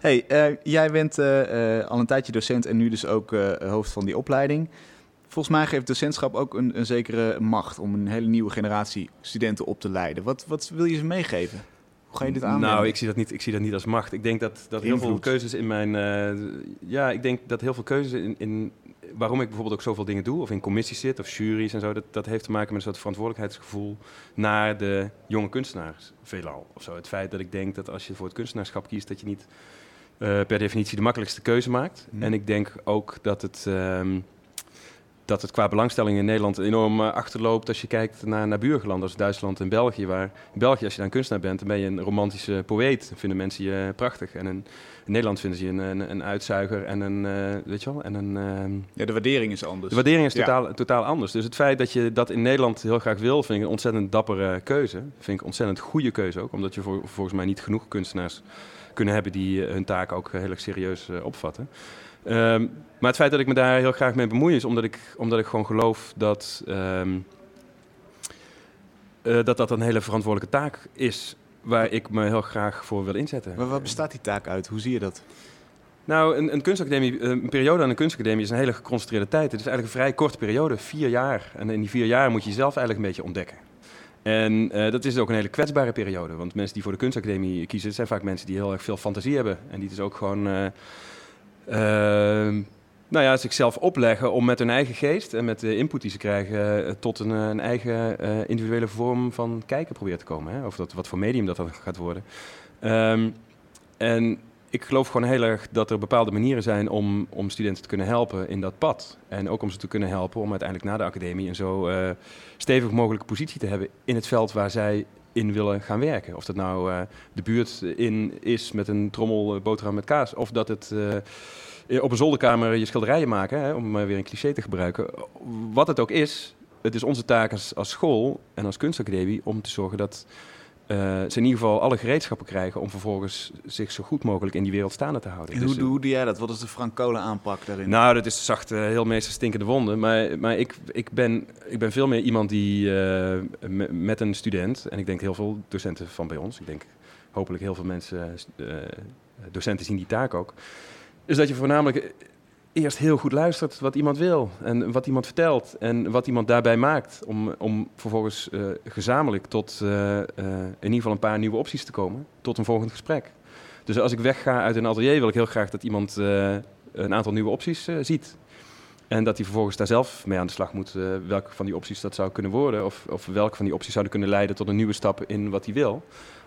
Speaker 1: Hey, eh, jij bent eh, eh, al een tijdje docent en nu dus ook eh, hoofd van die opleiding. Volgens mij geeft docentschap ook een, een zekere macht om een hele nieuwe generatie studenten op te leiden. Wat, wat wil je ze meegeven? Hoe ga je dit aanwenden?
Speaker 2: Nou, ik zie dat niet, ik zie dat niet als macht. Ik denk dat, dat heel veel keuzes in mijn. eh, ja, ik denk dat heel veel keuzes in, in. Waarom ik bijvoorbeeld ook zoveel dingen doe, of in commissies zit, of juries en zo, dat, dat heeft te maken met een soort verantwoordelijkheidsgevoel naar de jonge kunstenaars, veelal. Of zo. Het feit dat ik denk dat als je voor het kunstenaarschap kiest, dat je niet eh, per definitie de makkelijkste keuze maakt.
Speaker 1: Mhm.
Speaker 2: En ik denk ook dat het. ehm, dat het qua belangstelling in Nederland enorm eh, achterloopt als je kijkt naar, naar buurgelanden als Duitsland en België. Waar in België, als je daar een kunstenaar bent, dan ben je een romantische poëet. Dan vinden mensen je prachtig. En in, in Nederland vinden ze je een, een, een uitzuiger en een, eh, weet je wel, en een... ehm,
Speaker 1: Ja, de waardering is anders.
Speaker 2: de waardering is
Speaker 1: Ja.
Speaker 2: totaal, totaal anders. Dus het feit dat je dat in Nederland heel graag wil, vind ik een ontzettend dappere keuze. Vind ik een ontzettend goede keuze ook. Omdat je voor, volgens mij niet genoeg kunstenaars kunnen hebben die eh, hun taak ook heel erg serieus eh, opvatten. Ehm, maar het feit dat ik me daar heel graag mee bemoei is omdat ik, omdat ik gewoon geloof dat, ehm, eh, dat dat een hele verantwoordelijke taak is. Waar ik me heel graag voor wil inzetten.
Speaker 1: Maar wat bestaat die taak uit? Hoe zie je dat?
Speaker 2: Nou, een, een kunstacademie, eh, een periode aan een kunstacademie is een hele geconcentreerde tijd. Het is eigenlijk een vrij korte periode, vier jaar. En in die vier jaar moet je jezelf eigenlijk een beetje ontdekken. En eh, dat is ook een hele kwetsbare periode. Want mensen die voor de kunstacademie kiezen, zijn vaak mensen die heel erg veel fantasie hebben. En die dus ook gewoon, nou ja, zichzelf opleggen om met hun eigen geest en met de input die ze krijgen, eh, tot een, eh, een eigen eh, individuele vorm van kijken proberen te komen. Hè? Of dat, wat voor medium dat dan gaat worden. Ehm, en ik geloof gewoon heel erg dat er bepaalde manieren zijn om, om studenten te kunnen helpen in dat pad. En ook om ze te kunnen helpen om uiteindelijk na de academie een zo stevig mogelijke positie te hebben in het veld waar zij in willen gaan werken. Of dat nou eh, de buurt in is met een trommel eh, boterham met kaas, of dat het eh, op een zolderkamer je schilderijen maken, hè, om weer een cliché te gebruiken. Wat het ook is, het is onze taak als, als school en als kunstacademie om te zorgen dat ze in ieder geval alle gereedschappen krijgen om vervolgens zich zo goed mogelijk in die wereld staande te houden.
Speaker 1: En
Speaker 2: Dus,
Speaker 1: hoe, doe- hoe doe jij dat? Wat is de Frank Kolen aanpak daarin?
Speaker 2: nou, dat is zacht, eh, heel meestal stinkende wonden. Maar, maar ik, ik, ben, ik ben veel meer iemand die eh, me- met een student, en ik denk heel veel docenten van bij ons, ik denk hopelijk heel veel mensen, eh, docenten zien die taak ook, is dat je voornamelijk eerst heel goed luistert wat iemand wil en wat iemand vertelt en wat iemand daarbij maakt. Om, om vervolgens uh, gezamenlijk tot uh, uh, in ieder geval een paar nieuwe opties te komen, tot een volgend gesprek. Dus als ik wegga uit een atelier, wil ik heel graag dat iemand een aantal nieuwe opties ziet. En dat hij vervolgens daar zelf mee aan de slag moet, welke van die opties dat zou kunnen worden. Of, of welke van die opties zouden kunnen leiden tot een nieuwe stap in wat hij wil,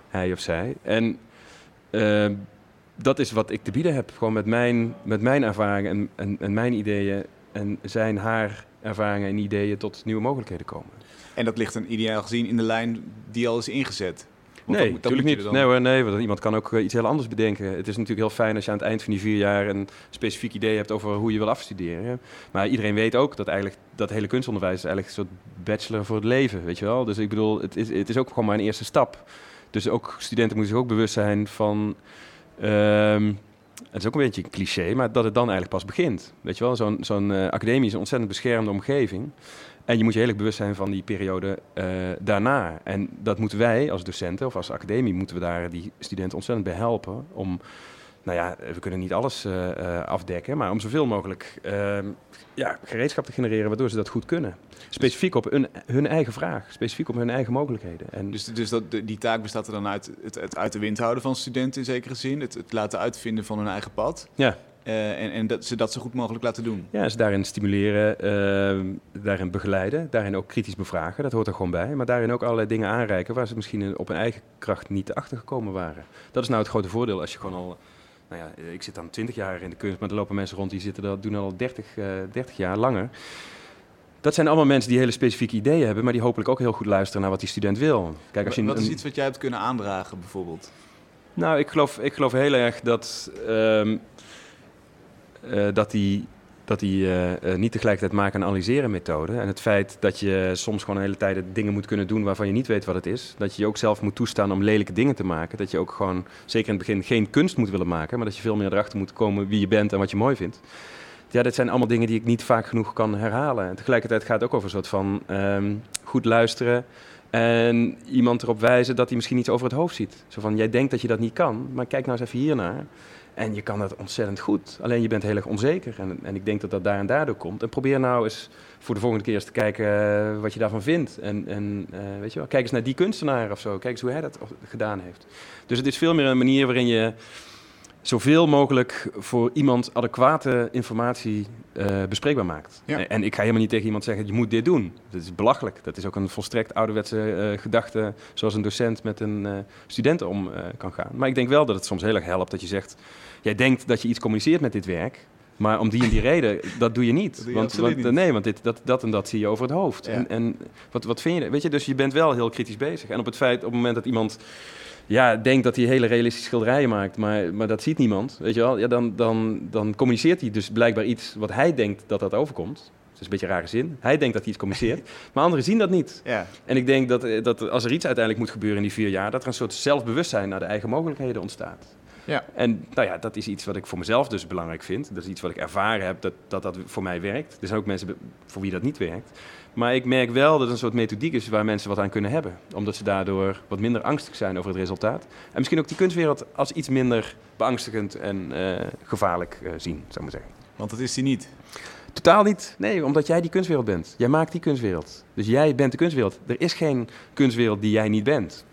Speaker 2: hij of zij. En dat is wat ik te bieden heb. Gewoon met mijn, met mijn ervaringen en, en, en mijn ideeën. En zijn haar ervaringen en ideeën tot nieuwe mogelijkheden komen.
Speaker 1: En dat ligt een ideaal gezien in de lijn die al is ingezet.
Speaker 2: Want nee, natuurlijk niet. Nee hoor, nee, want iemand kan ook eh, iets heel anders bedenken. Het is natuurlijk heel fijn als je aan het eind van die vier jaar een specifiek idee hebt over hoe je wil afstuderen. Maar iedereen weet ook dat eigenlijk dat hele kunstonderwijs is eigenlijk een soort bachelor voor het leven, weet je wel. Dus ik bedoel, het is, het is ook gewoon maar een eerste stap. Dus ook studenten moeten zich ook bewust zijn van Um, het is ook een beetje een cliché, maar dat het dan eigenlijk pas begint. Weet je wel, zo'n zo'n uh, academie is een ontzettend beschermde omgeving. En je moet je heel erg bewust zijn van die periode uh, daarna. En dat moeten wij als docenten of als academie, moeten we daar die studenten ontzettend bij helpen om nou ja, we kunnen niet alles uh, afdekken, maar om zoveel mogelijk uh, ja, gereedschap te genereren waardoor ze dat goed kunnen. Specifiek op hun, hun eigen vraag, specifiek op hun eigen mogelijkheden.
Speaker 1: En dus dus dat, die taak bestaat er dan uit het, het uit de wind houden van studenten in zekere zin, het, het laten uitvinden van hun eigen pad.
Speaker 2: Ja.
Speaker 1: Uh, en, en dat ze dat zo goed mogelijk laten doen.
Speaker 2: Ja, ze daarin stimuleren, uh, daarin begeleiden, daarin ook kritisch bevragen, dat hoort er gewoon bij. Maar daarin ook allerlei dingen aanreiken waar ze misschien op hun eigen kracht niet achter gekomen waren. Dat is nou het grote voordeel als je gewoon al nou ja, ik zit dan 20 jaar in de kunst, maar er lopen mensen rond die zitten dat doen al 30, uh, 30 jaar langer. Dat zijn allemaal mensen die hele specifieke ideeën hebben, maar die hopelijk ook heel goed luisteren naar wat die student wil.
Speaker 1: Kijk, als je wat is iets wat jij hebt kunnen aandragen, bijvoorbeeld?
Speaker 2: Nou, ik geloof, ik geloof heel erg dat, um, uh, dat die dat die uh, niet tegelijkertijd maken en analyseren methode. En het feit dat je soms gewoon een hele tijd dingen moet kunnen doen waarvan je niet weet wat het is. Dat je je ook zelf moet toestaan om lelijke dingen te maken. Dat je ook gewoon, zeker in het begin, geen kunst moet willen maken. Maar dat je veel meer erachter moet komen wie je bent en wat je mooi vindt. Ja, dat zijn allemaal dingen die ik niet vaak genoeg kan herhalen. En tegelijkertijd gaat het ook over een soort van um, goed luisteren. En iemand erop wijzen dat hij misschien iets over het hoofd ziet. Zo van, jij denkt dat je dat niet kan, maar kijk nou eens even hiernaar. En je kan dat ontzettend goed. Alleen je bent heel erg onzeker. En, en ik denk dat dat daar en daardoor komt. En probeer nou eens voor de volgende keer eens te kijken uh, wat je daarvan vindt. En, en uh, weet je wel, kijk eens naar die kunstenaar of zo. Kijk eens hoe hij dat gedaan heeft. Dus het is veel meer een manier waarin je zoveel mogelijk voor iemand adequate informatie uh, bespreekbaar maakt. Ja. En ik ga helemaal niet tegen iemand zeggen, je moet dit doen. Dat is belachelijk. Dat is ook een volstrekt ouderwetse uh, gedachte, zoals een docent met een uh, student om kan gaan. Maar ik denk wel dat het soms heel erg helpt dat je zegt, jij denkt dat je iets communiceert met dit werk, maar om die en die reden, dat doe je niet.
Speaker 1: Doe je
Speaker 2: want, want
Speaker 1: niet.
Speaker 2: nee, want dit, dat, dat en dat zie je over het hoofd. Ja. En, en wat, wat vind je? Weet je, dus je bent wel heel kritisch bezig. En op het feit, op het moment dat iemand ja, denkt dat hij hele realistische schilderijen maakt, maar, maar dat ziet niemand, weet je wel, ja, dan, dan, dan communiceert hij dus blijkbaar iets wat hij denkt dat dat overkomt. Dat is een beetje een rare zin. Hij denkt dat hij iets communiceert, maar anderen zien dat niet.
Speaker 1: Ja.
Speaker 2: En ik denk dat, dat als er iets uiteindelijk moet gebeuren in die vier jaar, dat er een soort zelfbewustzijn naar de eigen mogelijkheden ontstaat.
Speaker 1: Ja.
Speaker 2: En nou ja, dat is iets wat ik voor mezelf dus belangrijk vind. Dat is iets wat ik ervaren heb dat dat, dat voor mij werkt. Er zijn ook mensen voor wie dat niet werkt. Maar ik merk wel dat het een soort methodiek is waar mensen wat aan kunnen hebben. Omdat ze daardoor wat minder angstig zijn over het resultaat. En misschien ook die kunstwereld als iets minder beangstigend en uh, gevaarlijk uh, zien, zou ik maar zeggen.
Speaker 1: Want dat is die niet?
Speaker 2: Totaal niet. Nee, omdat jij die kunstwereld bent. Jij maakt die kunstwereld. Dus jij bent de kunstwereld. Er is geen kunstwereld die jij niet bent.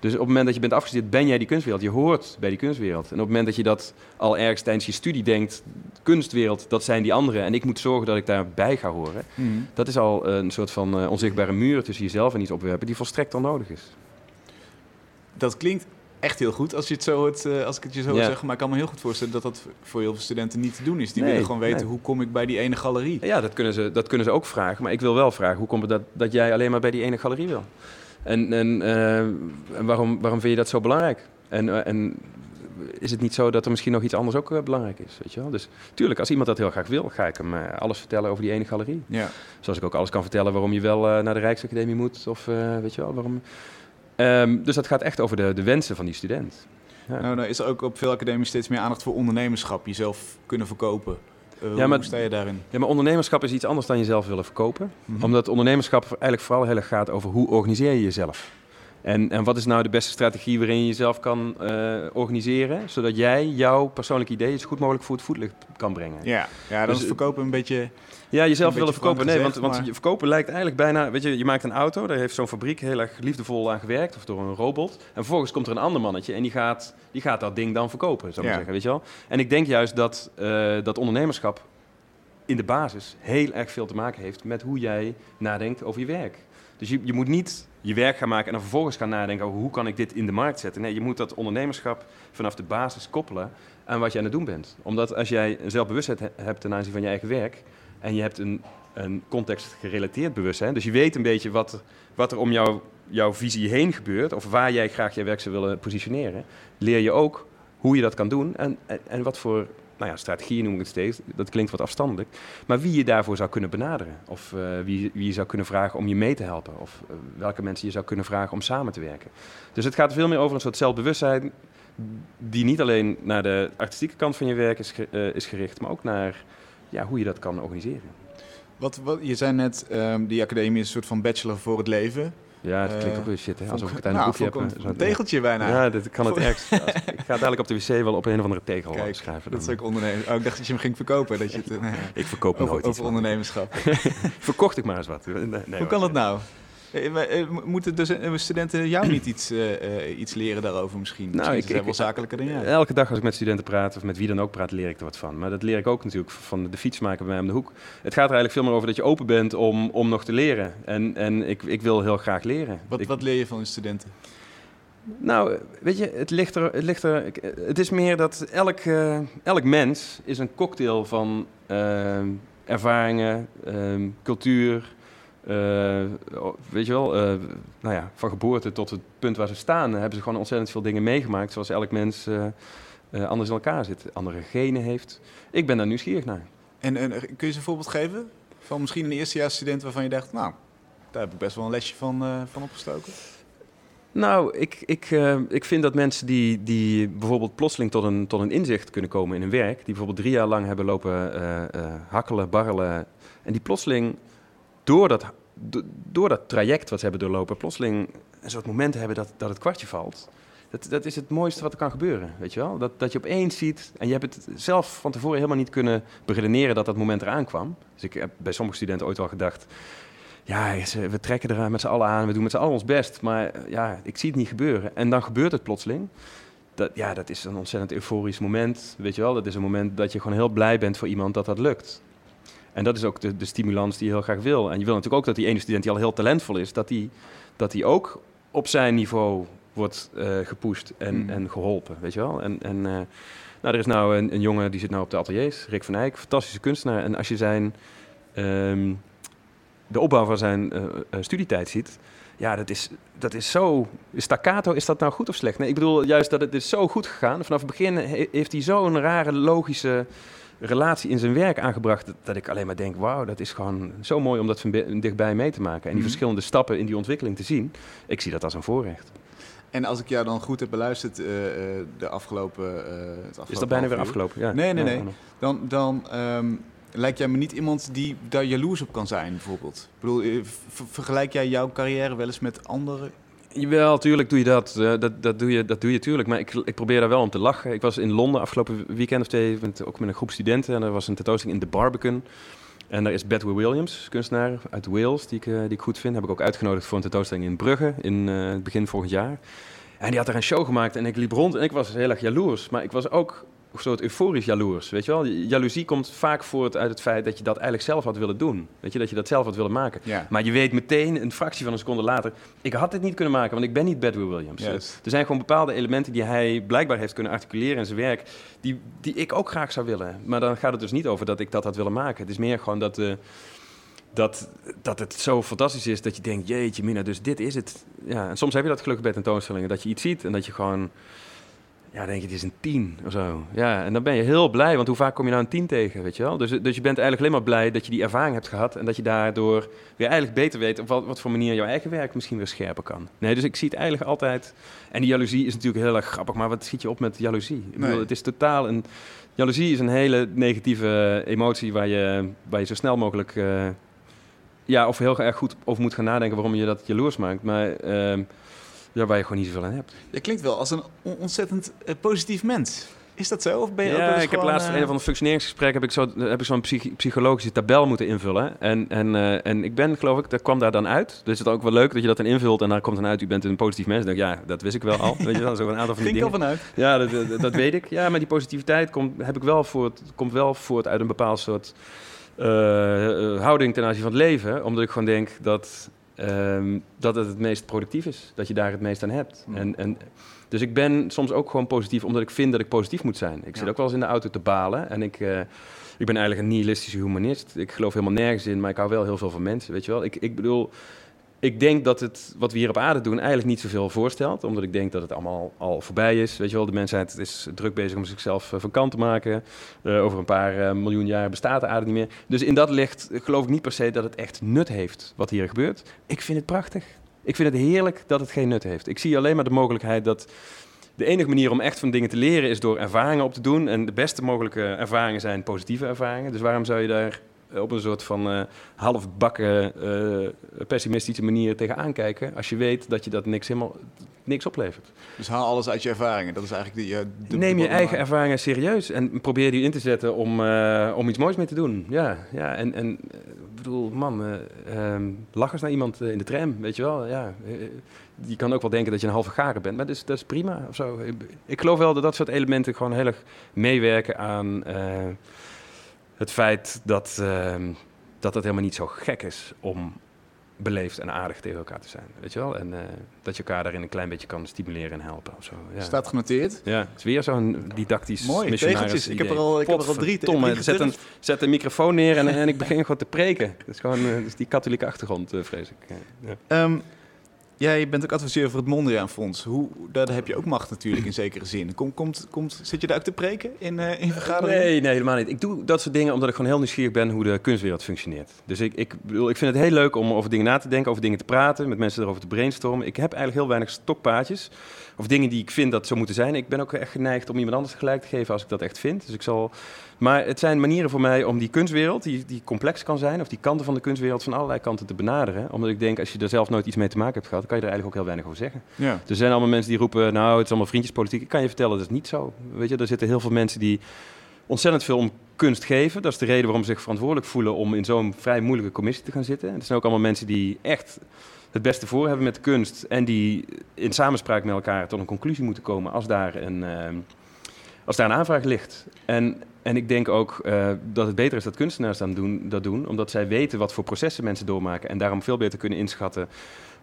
Speaker 2: Dus op het moment dat je bent afgestudeerd, ben jij die kunstwereld. Je hoort bij die kunstwereld. En op het moment dat je dat al ergens tijdens je studie denkt, kunstwereld, dat zijn die anderen. En ik moet zorgen dat ik daarbij ga horen.
Speaker 1: Mm.
Speaker 2: Dat is al een soort van uh, onzichtbare muur tussen jezelf en iets opwerpen, die volstrekt onnodig is.
Speaker 1: Dat klinkt echt heel goed als, je het zo uh, als ik het je zo ja. zeg. Maar ik kan me heel goed voorstellen dat dat voor heel veel studenten niet te doen is. Die nee, willen gewoon weten, nee. hoe kom ik bij die ene galerie?
Speaker 2: Ja, dat kunnen, ze, dat kunnen ze ook vragen. Maar ik wil wel vragen, hoe komt het dat, dat jij alleen maar bij die ene galerie wil? En, en, uh, en waarom, waarom vind je dat zo belangrijk? En, uh, en is het niet zo dat er misschien nog iets anders ook uh, belangrijk is? Weet je wel? Dus tuurlijk, als iemand dat heel graag wil, ga ik hem alles vertellen over die ene galerie.
Speaker 1: Ja.
Speaker 2: Zoals ik ook alles kan vertellen waarom je wel naar de Rijksacademie moet. Of weet je wel, waarom... Um, dus dat gaat echt over de, de wensen van die student.
Speaker 1: Ja. Nou, nou is er ook op veel academies steeds meer aandacht voor ondernemerschap. Jezelf kunnen verkopen. Uh,
Speaker 2: ja, maar,
Speaker 1: hoe sta je daarin?
Speaker 2: Ja, maar ondernemerschap is iets anders dan jezelf willen verkopen. Mm -hmm. Omdat ondernemerschap eigenlijk vooral heel erg gaat over hoe organiseer je jezelf. En, en wat is nou de beste strategie waarin je jezelf kan uh, organiseren, zodat jij jouw persoonlijke ideeën zo goed mogelijk voor het voetlicht kan brengen?
Speaker 1: Ja, ja dan dus, is verkopen een beetje.
Speaker 2: Ja, jezelf willen verkopen. Nee, want, want je verkopen lijkt eigenlijk bijna. Weet je, je maakt een auto, daar heeft zo'n fabriek heel erg liefdevol aan gewerkt, of door een robot. En vervolgens komt er een ander mannetje en die gaat, die gaat dat ding dan verkopen, zou ik zeggen. Weet je wel? En ik denk juist dat, uh, dat ondernemerschap in de basis heel erg veel te maken heeft met hoe jij nadenkt over je werk. Dus je, je moet niet je werk gaan maken en dan vervolgens gaan nadenken over hoe kan ik dit in de markt zetten. Nee, je moet dat ondernemerschap vanaf de basis koppelen aan wat je aan het doen bent. Omdat als jij een zelfbewustheid hebt ten aanzien van je eigen werk en je hebt een, een context gerelateerd bewustzijn, dus je weet een beetje wat, wat er om jou, jouw visie heen gebeurt of waar jij graag je werk zou willen positioneren, leer je ook hoe je dat kan doen en, en, en wat voor nou ja, strategie noem ik het steeds, dat klinkt wat afstandelijk. Maar wie je daarvoor zou kunnen benaderen. Of uh, wie, wie je zou kunnen vragen om je mee te helpen. Of uh, welke mensen je zou kunnen vragen om samen te werken. Dus het gaat veel meer over een soort zelfbewustzijn. Die niet alleen naar de artistieke kant van je werk is, uh, is gericht, maar ook naar ja, hoe je dat kan organiseren.
Speaker 1: Wat, wat, je zei net, um, die academie is een soort van bachelor voor het leven.
Speaker 2: Ja, het klinkt ook weer shit, hè? Alsof ik het nou, boekje
Speaker 1: heb. Een tegeltje bijna.
Speaker 2: Ja, dit kan het ergst. ik ga dadelijk op de wc wel op een of andere tegel Kijk, schrijven.
Speaker 1: Dat is ook ondernemen. Oh, ik dacht dat je hem ging verkopen. Dat je het,
Speaker 2: nee. Ik verkoop
Speaker 1: nooit
Speaker 2: over,
Speaker 1: over ondernemerschap.
Speaker 2: Verkocht ik maar eens wat.
Speaker 1: Nee, Hoe kan dat nou? Eh, eh, moeten dus studenten jou niet iets, uh, iets leren daarover misschien? Nou, misschien ik, zijn wel zakelijker dan jij.
Speaker 2: Elke dag als ik met studenten praat, of met wie dan ook praat, leer ik er wat van. Maar dat leer ik ook natuurlijk van de fietsmaker bij mij om de hoek. Het gaat er eigenlijk veel meer over dat je open bent om, om nog te leren. En, en ik, ik wil heel graag leren.
Speaker 1: Wat,
Speaker 2: ik,
Speaker 1: wat leer je van de studenten?
Speaker 2: Nou, weet je, het ligt er, het, ligt er, het is meer dat elk, uh, elk mens is een cocktail van uh, ervaringen, cultuur, weet je wel, uh, nou ja, van geboorte tot het punt waar ze staan, hebben ze gewoon ontzettend veel dingen meegemaakt, zoals elk mens uh, anders in elkaar zit, andere genen heeft. Ik ben daar nieuwsgierig naar.
Speaker 1: En, en kun je eens een voorbeeld geven van misschien een eerstejaarsstudent waarvan je dacht, nou, daar heb ik best wel een lesje van, van opgestoken?
Speaker 2: Nou, ik, ik, ik vind dat mensen die, die bijvoorbeeld plotseling tot een, tot een inzicht kunnen komen in hun werk, die bijvoorbeeld drie jaar lang hebben lopen hakkelen, barrelen, en die plotseling door dat, door dat traject wat ze hebben doorlopen, plotseling een soort momenten hebben dat, dat het kwartje valt. Dat, dat is het mooiste wat er kan gebeuren, weet je wel? Dat, dat je opeens ziet, en je hebt het zelf van tevoren helemaal niet kunnen beredeneren dat dat moment eraan kwam. Dus ik heb bij sommige studenten ooit wel gedacht, ja, we trekken er met z'n allen aan, we doen met z'n allen ons best, maar ja, ik zie het niet gebeuren. En dan gebeurt het plotseling. Dat, ja, dat is een ontzettend euforisch moment, weet je wel? Dat is een moment dat je gewoon heel blij bent voor iemand dat dat lukt. En dat is ook de, de stimulans die je heel graag wil. En je wil natuurlijk ook dat die ene student die al heel talentvol is, dat die, dat die ook op zijn niveau wordt uh, gepusht en, mm. en geholpen, weet je wel. En, en uh, nou, er is nou een, een, jongen die zit nou op de ateliers, Rick van Eyck, fantastische kunstenaar. En als je zijn, um, de opbouw van zijn uh, studietijd ziet, ja, dat is, dat is zo... Staccato, is dat nou goed of slecht? Nee, ik bedoel juist dat het is zo goed gegaan. Vanaf het begin heeft hij zo'n rare, logische relatie in zijn werk aangebracht. Dat, ik alleen maar denk: wauw, dat is gewoon zo mooi om dat van dichtbij mee te maken. En die mhm. verschillende stappen in die ontwikkeling te zien. Ik zie dat als een voorrecht.
Speaker 1: En als ik jou dan goed heb beluisterd uh, de afgelopen, uh, het afgelopen.
Speaker 2: Is dat bijna weer afgelopen? Ja.
Speaker 1: Nee, nee, nee. Dan, dan um, lijkt jij me niet iemand die daar jaloers op kan zijn, bijvoorbeeld. Ik bedoel, vergelijk jij jouw carrière wel eens met andere
Speaker 2: Jawel, tuurlijk doe je dat. Uh, dat, dat, doe je, dat doe je tuurlijk. Maar ik, ik probeer daar wel om te lachen. Ik was in Londen afgelopen weekend of twee, met, ook met een groep studenten. En er was een tentoonstelling in de Barbican. En daar is Bedwyr Williams, kunstenaar uit Wales, die ik, uh, die ik goed vind. Heb ik ook uitgenodigd voor een tentoonstelling in Brugge in het begin volgend jaar. En die had daar een show gemaakt en ik liep rond en ik was heel erg jaloers. Maar ik was ook een soort euforisch jaloers. Weet je wel? Jaloezie komt vaak voort uit het feit dat je dat eigenlijk zelf had willen doen. Weet je, dat je dat zelf had willen maken. Maar je weet meteen, een fractie van een seconde later, ik had dit niet kunnen maken, want ik ben niet Bedwyr Williams. Er zijn gewoon bepaalde elementen die hij blijkbaar heeft kunnen articuleren in zijn werk, die, die ik ook graag zou willen. Maar dan gaat het dus niet over dat ik dat had willen maken. Het is meer gewoon dat... Uh, dat, dat het zo fantastisch is dat je denkt, jeetje mina, dus dit is het. Ja, en soms heb je dat geluk bij tentoonstellingen, dat je iets ziet en dat je gewoon ja, denk je, het is een tien of zo. Ja, en dan ben je heel blij, want hoe vaak kom je nou een tien tegen, weet je wel? Dus, dus je bent eigenlijk alleen maar blij dat je die ervaring hebt gehad... en dat je daardoor weer eigenlijk beter weet... op wat, wat voor manier jouw eigen werk misschien weer scherper kan. Nee, dus ik zie het eigenlijk altijd... En die jaloezie is natuurlijk heel erg grappig, maar wat schiet je op met jaloezie? Ik bedoel, het is totaal een... Jaloezie is een hele negatieve emotie waar je, waar je zo snel mogelijk... Uh, ja, of heel erg goed over moet gaan nadenken waarom je dat jaloers maakt. Maar... Uh, Ja, waar je gewoon niet zoveel aan hebt.
Speaker 1: Je klinkt wel als een ontzettend uh, positief mens. Is dat zo? Of ben je
Speaker 2: ja,
Speaker 1: ook
Speaker 2: ik heb laatst uh... een van de functioneringsgesprekken heb ik zo heb ik zo'n psych psychologische tabel moeten invullen. En, en, uh, en ik ben, geloof ik, dat kwam daar dan uit. Dus het is ook wel leuk dat je dat dan invult en daar komt dan uit, u bent een positief mens. Dan denk ik, ja, dat wist ik wel al. Weet je wel, zo een aantal van die dingen.
Speaker 1: al vanuit.
Speaker 2: Ja, dat, dat, dat, weet ik. Ja, maar die positiviteit komt, heb ik wel voort, komt wel voort uit een bepaald soort uh, houding ten aanzien van het leven. Omdat ik gewoon denk dat, um, dat het het meest productief is. Dat je daar het meest aan hebt.
Speaker 1: Mm.
Speaker 2: En, en dus ik ben soms ook gewoon positief, omdat ik vind dat ik positief moet zijn. Ik
Speaker 1: Ja.
Speaker 2: zit ook wel eens in de auto te balen. En ik, uh, ik ben eigenlijk een nihilistische humanist. Ik geloof helemaal nergens in, maar ik hou wel heel veel van mensen. Weet je wel? Ik, ik bedoel, ik denk dat het wat we hier op aarde doen eigenlijk niet zoveel voorstelt. Omdat ik denk dat het allemaal al voorbij is. Weet je wel, de mensheid is druk bezig om zichzelf uh, van kant te maken. Uh, over een paar uh, miljoen jaar bestaat de aarde niet meer. Dus in dat licht geloof ik niet per se dat het echt nut heeft wat hier gebeurt. Ik vind het prachtig. Ik vind het heerlijk dat het geen nut heeft. Ik zie alleen maar de mogelijkheid dat de enige manier om echt van dingen te leren is door ervaringen op te doen. En de beste mogelijke ervaringen zijn positieve ervaringen. Dus waarom zou je daar op een soort van uh, halfbakken uh, pessimistische manier tegenaan kijken als je weet dat je dat niks helemaal niks oplevert.
Speaker 1: Dus haal alles uit je ervaringen. Dat is eigenlijk die. Uh,
Speaker 2: de, Neem je eigen ervaringen serieus en probeer die in te zetten om, om iets moois mee te doen. Ja, ja en, en ik bedoel, man, um, lach eens naar iemand in de tram, weet je wel. Ja, je kan ook wel denken dat je een halve garen bent, maar dat is, dat is prima. Of zo. Ik geloof wel dat dat soort elementen gewoon heel erg meewerken aan het feit dat, uh, dat het helemaal niet zo gek is om beleefd en aardig tegen elkaar te zijn. Weet je wel? En uh, dat je elkaar daarin een klein beetje kan stimuleren en helpen. Of zo. Ja.
Speaker 1: Staat genoteerd.
Speaker 2: Ja, het is weer zo'n didactisch
Speaker 1: Mooi, tegeltjes. Ik heb er al, ik heb er al drie.
Speaker 2: Tomme, zet, een, zet een microfoon neer en, en ik begin gewoon te preken. Dat is gewoon uh, dat is die katholieke achtergrond, uh, vrees ik.
Speaker 1: Ja. Um, Jij bent ook adviseur voor het Mondriaan Fonds. Hoe, daar heb je ook macht natuurlijk in zekere zin. Kom, komt, komt, zit je daar ook te preken in, uh, in vergaderingen?
Speaker 2: Nee, nee, helemaal niet. Ik doe dat soort dingen omdat ik gewoon heel nieuwsgierig ben hoe de kunstwereld functioneert. Dus ik, ik, bedoel, ik vind het heel leuk om over dingen na te denken, over dingen te praten, met mensen erover te brainstormen. Ik heb eigenlijk heel weinig stokpaardjes of dingen die ik vind dat zo moeten zijn. Ik ben ook echt geneigd om iemand anders gelijk te geven als ik dat echt vind. Dus ik zal... Maar het zijn manieren voor mij om die kunstwereld, die, die complex kan zijn, of die kanten van de kunstwereld van allerlei kanten te benaderen. Omdat ik denk, als je er zelf nooit iets mee te maken hebt gehad, kan je er eigenlijk ook heel weinig over zeggen.
Speaker 1: Ja.
Speaker 2: Er zijn allemaal mensen die roepen, nou, het is allemaal vriendjespolitiek. Ik kan je vertellen, dat is niet zo. Weet je, er zitten heel veel mensen die ontzettend veel om kunst geven. Dat is de reden waarom ze zich verantwoordelijk voelen om in zo'n vrij moeilijke commissie te gaan zitten. En er zijn ook allemaal mensen die echt het beste voor hebben met de kunst en die in samenspraak met elkaar tot een conclusie moeten komen als daar een, uh, als daar een aanvraag ligt. En, en ik denk ook uh, dat het beter is dat kunstenaars dan doen, dat doen, omdat zij weten wat voor processen mensen doormaken en daarom veel beter kunnen inschatten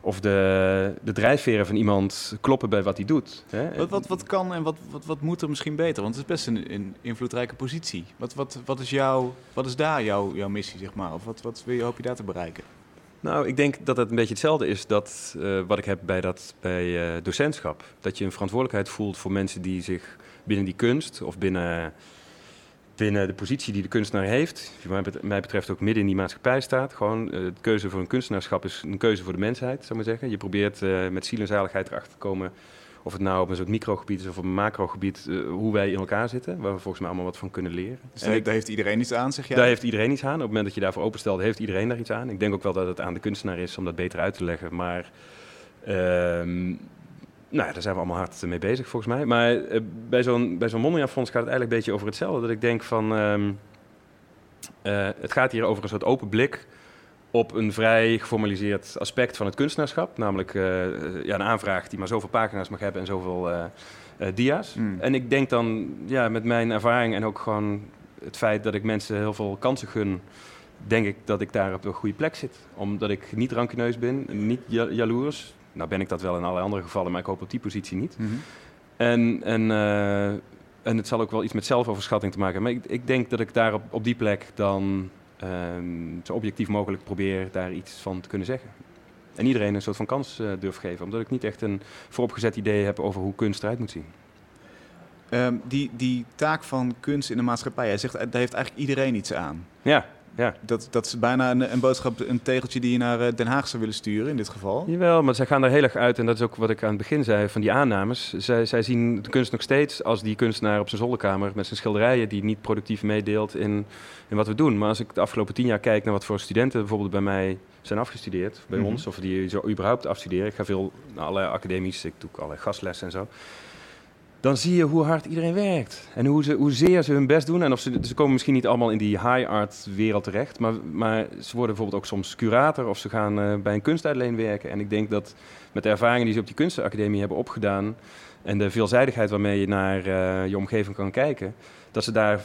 Speaker 2: of de, de drijfveren van iemand kloppen bij wat hij doet. Hè?
Speaker 1: Wat, wat, wat kan en wat, wat, wat moet er misschien beter? Want het is best een, een invloedrijke positie. Wat, wat, wat, is, jouw, wat is daar jouw, jouw missie, zeg maar? Of wat, wat wil je, hoop je daar te bereiken?
Speaker 2: Nou, ik denk dat het een beetje hetzelfde is dat, uh, wat ik heb bij, dat, bij uh, docentschap. Dat je een verantwoordelijkheid voelt voor mensen die zich binnen die kunst of binnen, binnen de positie die de kunstenaar heeft, die wat mij betreft ook midden in die maatschappij staat. Gewoon, uh, de keuze voor een kunstenaarschap is een keuze voor de mensheid, zou ik maar zeggen. Je probeert met ziel en zaligheid erachter te komen of het nou op een soort microgebied is of op een macrogebied, uh, hoe wij in elkaar zitten, waar we volgens mij allemaal wat van kunnen leren.
Speaker 1: Dus daar, daar heeft iedereen iets aan, zeg jij?
Speaker 2: Daar heeft iedereen iets aan. Op het moment dat je daarvoor openstelt, heeft iedereen daar iets aan. Ik denk ook wel dat het aan de kunstenaar is om dat beter uit te leggen, maar... Um, nou ja, daar zijn we allemaal hard mee bezig, volgens mij. Maar uh, bij zo'n bij zo'n Mondriaanfonds gaat het eigenlijk een beetje over hetzelfde. Dat ik denk van, um, uh, het gaat hier over een soort open blik op een vrij geformaliseerd aspect van het kunstenaarschap. Namelijk uh, ja, een aanvraag die maar zoveel pagina's mag hebben en zoveel dia's.
Speaker 1: Hmm.
Speaker 2: Mm. En ik denk dan ja, met mijn ervaring en ook gewoon het feit dat ik mensen heel veel kansen gun... denk ik dat ik daar op de goede plek zit. Omdat ik niet rankeneus ben, niet ja jaloers. Nou ben ik dat wel in allerlei andere gevallen, maar ik hoop op die positie niet.
Speaker 1: Mm -hmm.
Speaker 2: En... en en het zal ook wel iets met zelfoverschatting te maken hebben. Maar ik, ik denk dat ik daar op, op die plek dan um, zo objectief mogelijk probeer daar iets van te kunnen zeggen. En iedereen een soort van kans uh, durf geven. Omdat ik niet echt een vooropgezet idee heb over hoe kunst eruit moet zien.
Speaker 1: Um, die, die taak van kunst in de maatschappij, jij zegt, daar heeft eigenlijk iedereen iets aan.
Speaker 2: Ja. Ja.
Speaker 1: Dat, dat is bijna een, een boodschap, een tegeltje die je naar eh, Den Haag zou willen sturen in dit geval.
Speaker 2: Jawel, maar zij gaan er heel erg uit. En dat is ook wat ik aan het begin zei van die aannames. Zij, zij zien de kunst nog steeds als die kunstenaar op zijn zolderkamer met zijn schilderijen die niet productief meedeelt in, in wat we doen. Maar als ik de afgelopen tien jaar kijk naar wat voor studenten bijvoorbeeld bij mij zijn afgestudeerd, bij
Speaker 1: Mhm.
Speaker 2: ons, of die zo überhaupt afstuderen. Ik ga veel naar allerlei academies, ik doe ook allerlei gastlessen en zo. Dan zie je hoe hard iedereen werkt. En hoe ze, hoezeer ze hun best doen. En of ze, ze komen misschien niet allemaal in die high art wereld terecht. Maar, maar ze worden bijvoorbeeld ook soms curator. Of ze gaan eh, bij een kunstuitleen werken. En ik denk dat met de ervaringen die ze op die kunstacademie hebben opgedaan. En de veelzijdigheid waarmee je naar eh, je omgeving kan kijken. Dat ze daar,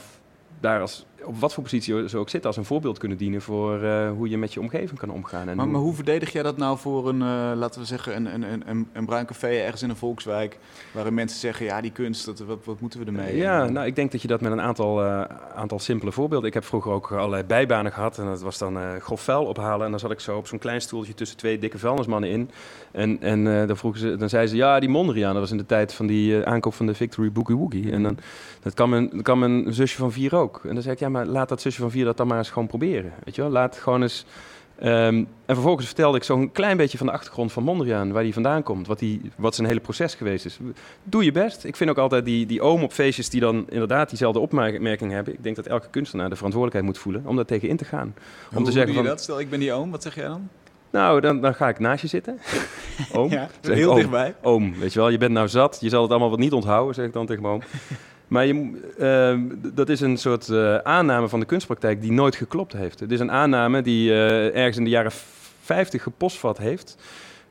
Speaker 2: daar als, op wat voor positie ze ook zitten als een voorbeeld kunnen dienen. Voor eh, hoe je met je omgeving kan omgaan. En
Speaker 1: Maar, maar hoe verdedig jij dat nou voor een, eh, laten we zeggen, een, een, een- een, een bruin café ergens in een volkswijk, waarin mensen zeggen, ja, die kunst, dat, wat, wat moeten we ermee?
Speaker 2: Ja,
Speaker 1: En-
Speaker 2: nou, ik denk dat je dat met een aantal, eh, aantal simpele voorbeelden. Ik heb vroeger ook allerlei bijbanen gehad. En dat was dan eh grof vuil ophalen. En dan zat ik zo op zo'n klein stoeltje tussen twee dikke vuilnismannen in. En, en eh, dan, vroegen ze, dan zeiden ze, ja, die Mondriaan. Dat was in de tijd van die eh, aankoop van de Victory Boogie Woogie. En dan dat kan, mijn, dat kan mijn zusje van vier ook. En dan zei ik, ja, maar laat dat zusje van vier dat dan maar eens gewoon proberen. Weet je wel, laat gewoon eens... Ehm, en vervolgens vertelde ik zo'n klein beetje van de achtergrond van Mondriaan, waar hij vandaan komt, wat, die, wat zijn hele proces geweest is. Doe je best. Ik vind ook altijd die, die oom op feestjes die dan inderdaad diezelfde opmerking hebben. Ik denk dat elke kunstenaar de verantwoordelijkheid moet voelen om daar tegen in te gaan. Om
Speaker 1: Hoe
Speaker 2: te zeggen
Speaker 1: doe je dat? Stel, ik ben die oom, wat zeg jij dan?
Speaker 2: nou, dan, dan ga ik naast je zitten. Oom.
Speaker 1: Ja, heel
Speaker 2: oom.
Speaker 1: dichtbij.
Speaker 2: Oom, weet je wel, je bent nou zat, je zal het allemaal wat niet onthouden, zeg ik dan tegen mijn oom. Maar je, ehm, dat is een soort eh, aanname van de kunstpraktijk die nooit geklopt heeft. Het is een aanname die eh, ergens in de jaren 50 geposvat heeft.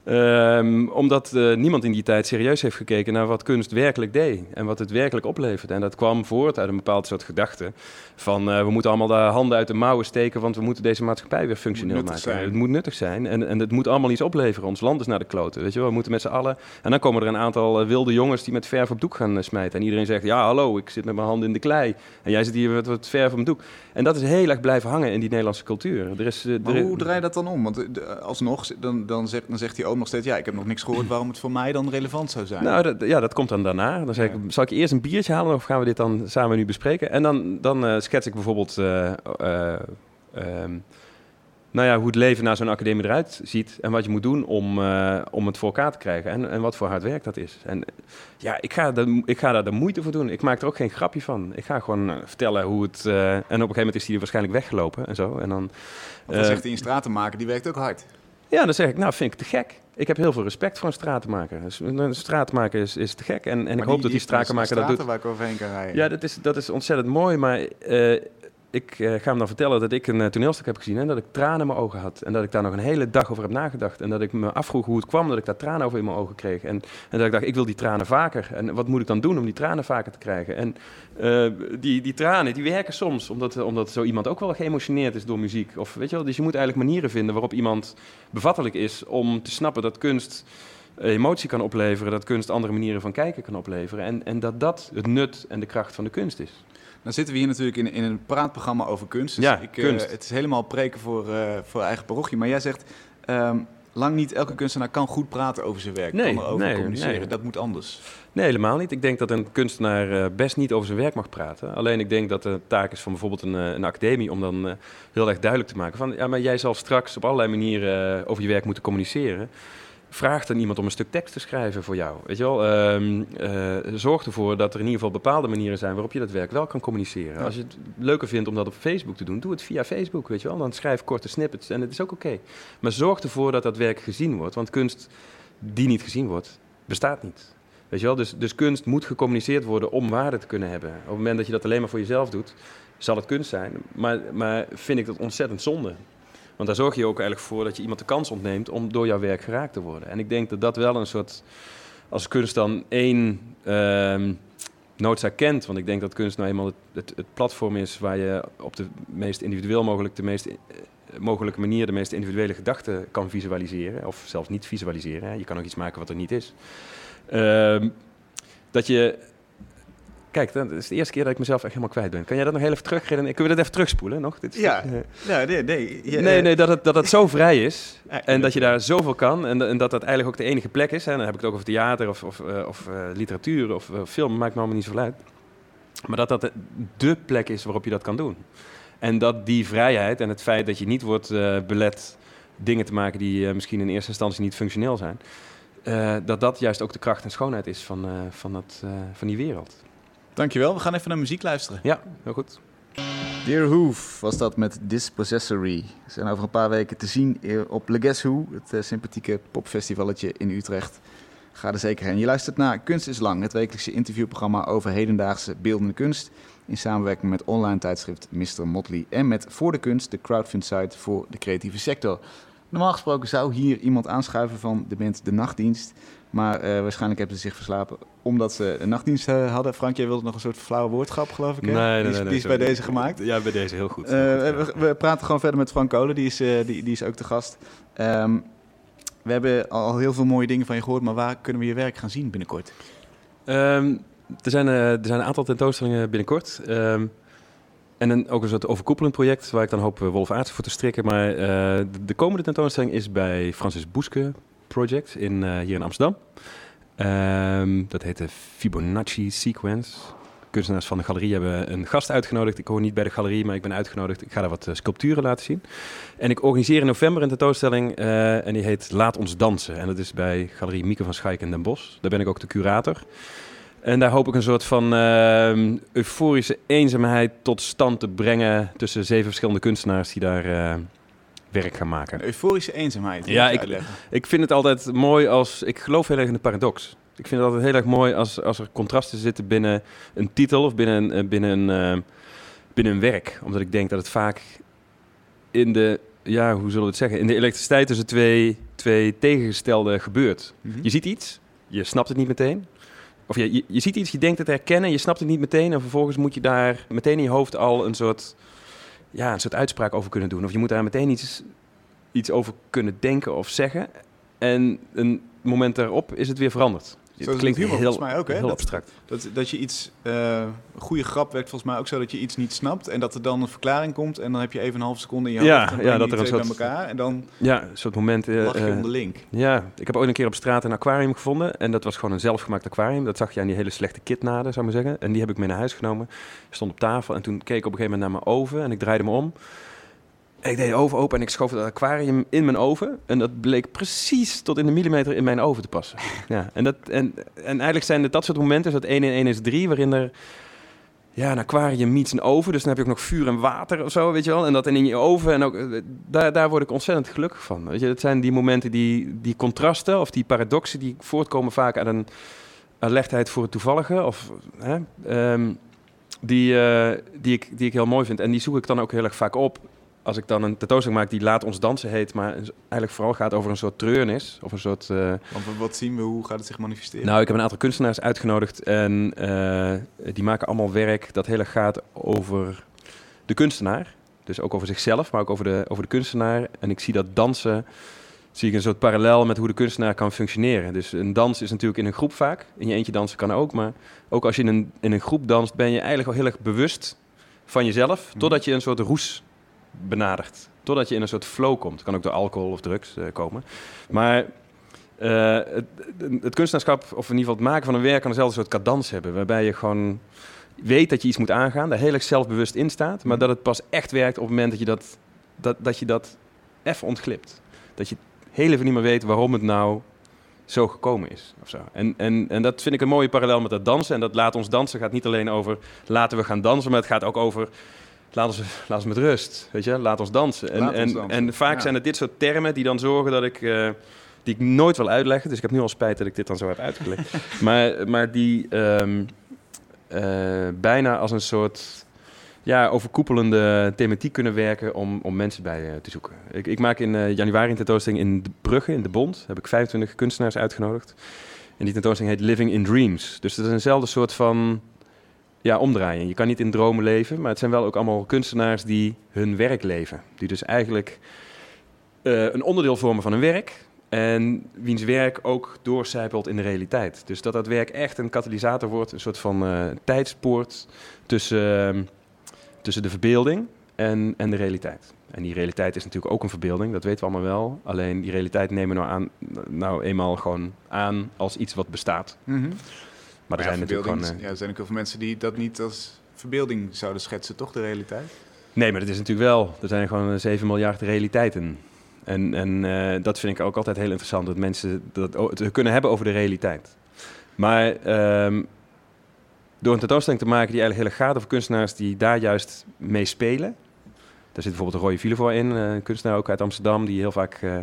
Speaker 2: Ehm, omdat eh, niemand in die tijd serieus heeft gekeken naar wat kunst werkelijk deed en wat het werkelijk opleverde. En dat kwam voort uit een bepaald soort gedachte van eh, we moeten allemaal de handen uit de mouwen steken, want we moeten deze maatschappij weer functioneel maken.
Speaker 1: zijn.
Speaker 2: Het moet nuttig zijn en, en het moet allemaal iets opleveren. Ons land is naar de kloten, weet je wel. We moeten met z'n allen... En dan komen er een aantal eh, wilde jongens die met verf op doek gaan smijten. En iedereen zegt, ja hallo, ik zit met mijn handen in de klei. En jij zit hier met wat verf op mijn doek. En dat is heel erg blijven hangen in die Nederlandse cultuur. Er is, eh,
Speaker 1: Maar
Speaker 2: er-
Speaker 1: hoe draai je dat dan om? Want eh, alsnog, dan, dan, zegt, dan zegt die oom nog steeds, ja, ik heb nog niks gehoord waarom het voor mij dan relevant zou zijn.
Speaker 2: Nou, dat, ja, dat komt dan daarna. Dan zeg ik, zal ik eerst een biertje halen of gaan we dit dan samen nu bespreken? En dan, dan eh, schets ik bijvoorbeeld eh, eh, ehm, nou ja, hoe het leven na zo'n academie eruit ziet en wat je moet doen om, eh, om het voor elkaar te krijgen en, en wat voor hard werk dat is. En ja, ik ga, de, ik ga daar de moeite voor doen. Ik maak er ook geen grapje van. Ik ga gewoon eh, vertellen hoe het... eh, en op een gegeven moment is hij er waarschijnlijk weggelopen en zo. En dan,
Speaker 1: Want dan
Speaker 2: eh,
Speaker 1: zegt hij een stratenmaker, die werkt ook hard.
Speaker 2: ja, dan zeg ik, nou vind ik te gek. Ik heb heel veel respect voor een stratenmaker. Dus Een stratenmaker is, is te gek. En, en ik hoop dat die stratenmaker dat doet.
Speaker 1: waar ik overheen kan rijden.
Speaker 2: Ja, dat is, dat is ontzettend mooi. Maar ik eh, ga hem dan vertellen dat ik een eh, toneelstuk heb gezien en dat ik tranen in mijn ogen had. En dat ik daar nog een hele dag over heb nagedacht. En dat ik me afvroeg hoe het kwam dat ik daar tranen over in mijn ogen kreeg. En, en dat ik dacht, ik wil die tranen vaker. En wat moet ik dan doen om die tranen vaker te krijgen? En eh, die, die tranen, die werken soms, omdat, omdat zo iemand ook wel geëmotioneerd is door muziek. Of, weet je wel, dus je moet eigenlijk manieren vinden waarop iemand bevattelijk is om te snappen dat kunst emotie kan opleveren, dat kunst andere manieren van kijken kan opleveren. En, en dat dat het nut en de kracht van de kunst is.
Speaker 1: Dan zitten we hier natuurlijk in, in een praatprogramma over kunst. Dus
Speaker 2: Ja,
Speaker 1: ik, eh,
Speaker 2: kunst.
Speaker 1: het is helemaal preken voor, eh, voor eigen parochie. Maar jij zegt, ehm, lang niet elke kunstenaar kan goed praten over zijn werk.
Speaker 2: Nee,
Speaker 1: kan erover
Speaker 2: nee,
Speaker 1: communiceren.
Speaker 2: nee.
Speaker 1: Dat moet anders.
Speaker 2: Nee, helemaal niet. Ik denk dat een kunstenaar eh, best niet over zijn werk mag praten. Alleen ik denk dat de taak is van bijvoorbeeld een, een academie om dan heel erg duidelijk te maken van ja, maar jij zal straks op allerlei manieren over je werk moeten communiceren. Vraag dan iemand om een stuk tekst te schrijven voor jou. Weet je wel? Ehm, eh, zorg ervoor dat er in ieder geval bepaalde manieren zijn waarop je dat werk wel kan communiceren.
Speaker 1: Ja.
Speaker 2: Als je het leuker vindt om dat op Facebook te doen, doe het via Facebook. Weet je wel? Dan schrijf korte snippets en het is ook oké. Maar zorg ervoor dat dat werk gezien wordt. Want kunst die niet gezien wordt, bestaat niet. Weet je wel? Dus, dus kunst moet gecommuniceerd worden om waarde te kunnen hebben. Op het moment dat je dat alleen maar voor jezelf doet, zal het kunst zijn. Maar, maar vind ik dat ontzettend zonde. Want daar zorg je ook eigenlijk voor dat je iemand de kans ontneemt om door jouw werk geraakt te worden. En ik denk dat dat wel een soort, als kunst dan één ehm, noodzaak kent. Want ik denk dat kunst nou eenmaal het, het, platform is waar je op de meest individueel mogelijk, de meest eh, mogelijke manier, de meest individuele gedachten kan visualiseren. Of zelfs niet visualiseren. Hè. Je kan ook iets maken wat er niet is. Ehm, dat je. Kijk, dat is de eerste keer dat ik mezelf echt helemaal kwijt ben. Kan jij dat nog heel even terugrennen? Kunnen we dat even terugspoelen nog? Dit is-
Speaker 1: Ja. Ja, nee, nee. Je-
Speaker 2: nee,
Speaker 1: eh,
Speaker 2: nee, dat het, dat het zo vrij is. En dat je daar zoveel kan. En, en dat dat eigenlijk ook de enige plek is. Hè. Dan heb ik het ook over theater of, of, eh, of eh, literatuur of film. Maakt me allemaal niet zoveel uit. Maar dat dat de, plek is waarop je dat kan doen. En dat die vrijheid en het feit dat je niet wordt belet dingen te maken die misschien in eerste instantie niet functioneel zijn, dat dat juist ook de kracht en schoonheid is van, van, dat, van die wereld.
Speaker 1: Dankjewel. We gaan even naar muziek luisteren.
Speaker 2: Ja, heel goed.
Speaker 1: Dear Hoof was dat met Dispossessory. Ze zijn over een paar weken te zien op Le Guess Who, het sympathieke popfestivalletje in Utrecht. Ga er zeker heen. Je luistert naar Kunst is Lang, het wekelijkse interviewprogramma over hedendaagse beeldende kunst. In samenwerking met online tijdschrift Mr. Motley en met Voor de Kunst, de crowdfund site voor de creatieve sector. Normaal gesproken zou hier iemand aanschuiven van de band De Nachtdienst. Maar uh, waarschijnlijk hebben ze zich verslapen omdat ze een nachtdienst uh, hadden. Frank, jij wilde nog een soort flauwe woordgrap, geloof ik. Hè?
Speaker 2: Nee, nee,
Speaker 1: die is,
Speaker 2: nee,
Speaker 1: die is bij deze gemaakt.
Speaker 2: Ja, bij deze heel goed. Uh,
Speaker 1: we, we, praten gewoon verder met Frank Kolen, die is, die, die is ook de gast. Um, we hebben al heel veel mooie dingen van je gehoord, maar waar kunnen we je werk gaan zien binnenkort?
Speaker 2: Um, er, zijn, er zijn een aantal tentoonstellingen binnenkort. Um, en een, ook een soort overkoepelend project waar ik dan hoop Wolf Aarts voor te strikken. Maar de, de, komende tentoonstelling is bij Francis Boeske Project in, uh, hier in Amsterdam. Um, dat heet de Fibonacci Sequence kunstenaars van de galerie hebben een gast uitgenodigd. Ik hoor niet bij de galerie, maar ik ben uitgenodigd. Ik ga daar wat uh, sculpturen laten zien. En ik organiseer in november een tentoonstelling uh, en die heet Laat ons dansen. En dat is bij galerie Mieke van Schaik in Den Bosch. Daar ben ik ook de curator. En daar hoop ik een soort van uh, euforische eenzaamheid tot stand te brengen tussen zeven verschillende kunstenaars die daar werk gaan maken.
Speaker 1: euforische eenzaamheid.
Speaker 2: Ja, ik, ik vind het altijd mooi als. Ik geloof heel erg in de paradox. Ik vind het altijd heel erg mooi als, als er contrasten zitten binnen een titel of binnen, uh, binnen, uh, binnen een werk. Omdat ik denk dat het vaak in de, ja, hoe zullen we het zeggen, in de elektriciteit tussen twee, twee tegengestelde gebeurt. Mm -hmm. Je ziet iets, je snapt het niet meteen. Of je, je, je, ziet iets, je denkt het herkennen, je snapt het niet meteen. En vervolgens moet je daar meteen in je hoofd al een soort, ja, een soort uitspraak over kunnen doen. Of je moet daar meteen iets, iets over kunnen denken of zeggen. En een moment daarop is het weer veranderd.
Speaker 1: Zo het klinkt
Speaker 2: heel,
Speaker 1: volgens mij ook, hè?
Speaker 2: heel
Speaker 1: dat,
Speaker 2: abstract.
Speaker 1: Dat, dat je iets, uh, een goede grap werkt volgens mij ook zo dat je iets niet snapt en dat er dan een verklaring komt en dan heb je even een halve seconde in je
Speaker 2: ja,
Speaker 1: hoofd.
Speaker 2: Ja, dat er een
Speaker 1: soort bij elkaar en dan
Speaker 2: ja, een soort moment. Uh,
Speaker 1: je om de link.
Speaker 2: Ja, ik heb ooit een keer op straat een aquarium gevonden en dat was gewoon een zelfgemaakt aquarium. Dat zag je aan die hele slechte kitnaden, zou ik maar zeggen. En die heb ik mee naar huis genomen. Stond op tafel en toen keek ik op een gegeven moment naar mijn oven en ik draaide me om. Ik deed de oven open en ik schoof het aquarium in mijn oven. En dat bleek precies tot in de millimeter in mijn oven te passen. ja, en, dat, en, en eigenlijk zijn het dat soort momenten, dat 1 in 1 is 3, waarin er ja, een aquarium meets een oven. Dus dan heb je ook nog vuur en water of zo, weet je wel. En dat in je oven. En ook, daar, daar word ik ontzettend gelukkig van. Weet je, dat zijn die momenten, die, die contrasten of die paradoxen... die voortkomen vaak uit een alertheid voor het toevallige. Of, hè, um, die, uh, die, ik, die ik heel mooi vind. En die zoek ik dan ook heel erg vaak op als ik dan een tentoonstelling maak die Laat ons dansen heet, maar eigenlijk vooral gaat over een soort treurnis. Of een soort, uh...
Speaker 1: wat zien we? Hoe gaat het zich manifesteren?
Speaker 2: Nou, ik heb een aantal kunstenaars uitgenodigd en uh, die maken allemaal werk dat heel erg gaat over de kunstenaar. Dus ook over zichzelf, maar ook over de, over de kunstenaar. En ik zie dat dansen, zie ik een soort parallel met hoe de kunstenaar kan functioneren. Dus een dans is natuurlijk in een groep vaak. In je eentje dansen kan ook, maar ook als je in een, in een groep danst, ben je eigenlijk al heel erg bewust van jezelf, mm. totdat je een soort roes benadert. Totdat je in een soort flow komt. Kan ook door alcohol of drugs uh, komen. Maar uh, het, het, kunstenaarschap, of in ieder geval het maken van een werk, kan dezelfde soort cadans hebben. Waarbij je gewoon weet dat je iets moet aangaan, daar heel erg zelfbewust in staat. Maar dat het pas echt werkt op het moment dat je dat, dat, dat, je dat even ontglipt. Dat je heel even niet meer weet waarom het nou zo gekomen is. Of zo. En, en, en dat vind ik een mooie parallel met dat dansen. En dat laat ons dansen gaat niet alleen over laten we gaan dansen, maar het gaat ook over laat ons, laat ons met rust, weet je, laat ons dansen. En, en, dansen. en vaak ja. zijn het dit soort termen die dan zorgen dat ik, uh, die ik nooit wil uitleggen. Dus ik heb nu al spijt dat ik dit dan zo heb uitgelegd. maar, maar die um, uh, bijna als een soort ja, overkoepelende thematiek kunnen werken om, om mensen bij uh, te zoeken. Ik, ik maak in uh, januari een tentoonstelling in de Brugge, in de Bond. Daar heb ik 25 kunstenaars uitgenodigd. En die tentoonstelling heet Living in Dreams. Dus dat is eenzelfde soort van ja, omdraaien. Je kan niet in dromen leven, maar het zijn wel ook allemaal kunstenaars die hun werk leven. Die dus eigenlijk uh, een onderdeel vormen van hun werk. En wiens werk ook doorcijpelt in de realiteit. Dus dat dat werk echt een katalysator wordt, een soort van uh, tijdspoort tussen, uh, tussen de verbeelding en, en de realiteit. En die realiteit is natuurlijk ook een verbeelding, dat weten we allemaal wel. Alleen die realiteit nemen we nou, aan, nou eenmaal gewoon aan als iets wat bestaat.
Speaker 1: -hmm.
Speaker 2: Maar, maar er zijn natuurlijk gewoon...
Speaker 1: Uh, ja, er zijn ook heel veel mensen die dat niet als verbeelding zouden schetsen, toch, de realiteit?
Speaker 2: Nee, maar dat is natuurlijk wel. Er zijn gewoon 7 miljard realiteiten. En, en uh, dat vind ik ook altijd heel interessant, dat mensen dat te kunnen hebben over de realiteit. Maar um, door een tentoonstelling te maken die eigenlijk heel erg gaat over kunstenaars die daar juist mee spelen. Daar zit bijvoorbeeld Roy Villevoort in, eh, een kunstenaar ook uit Amsterdam, die heel vaak uh,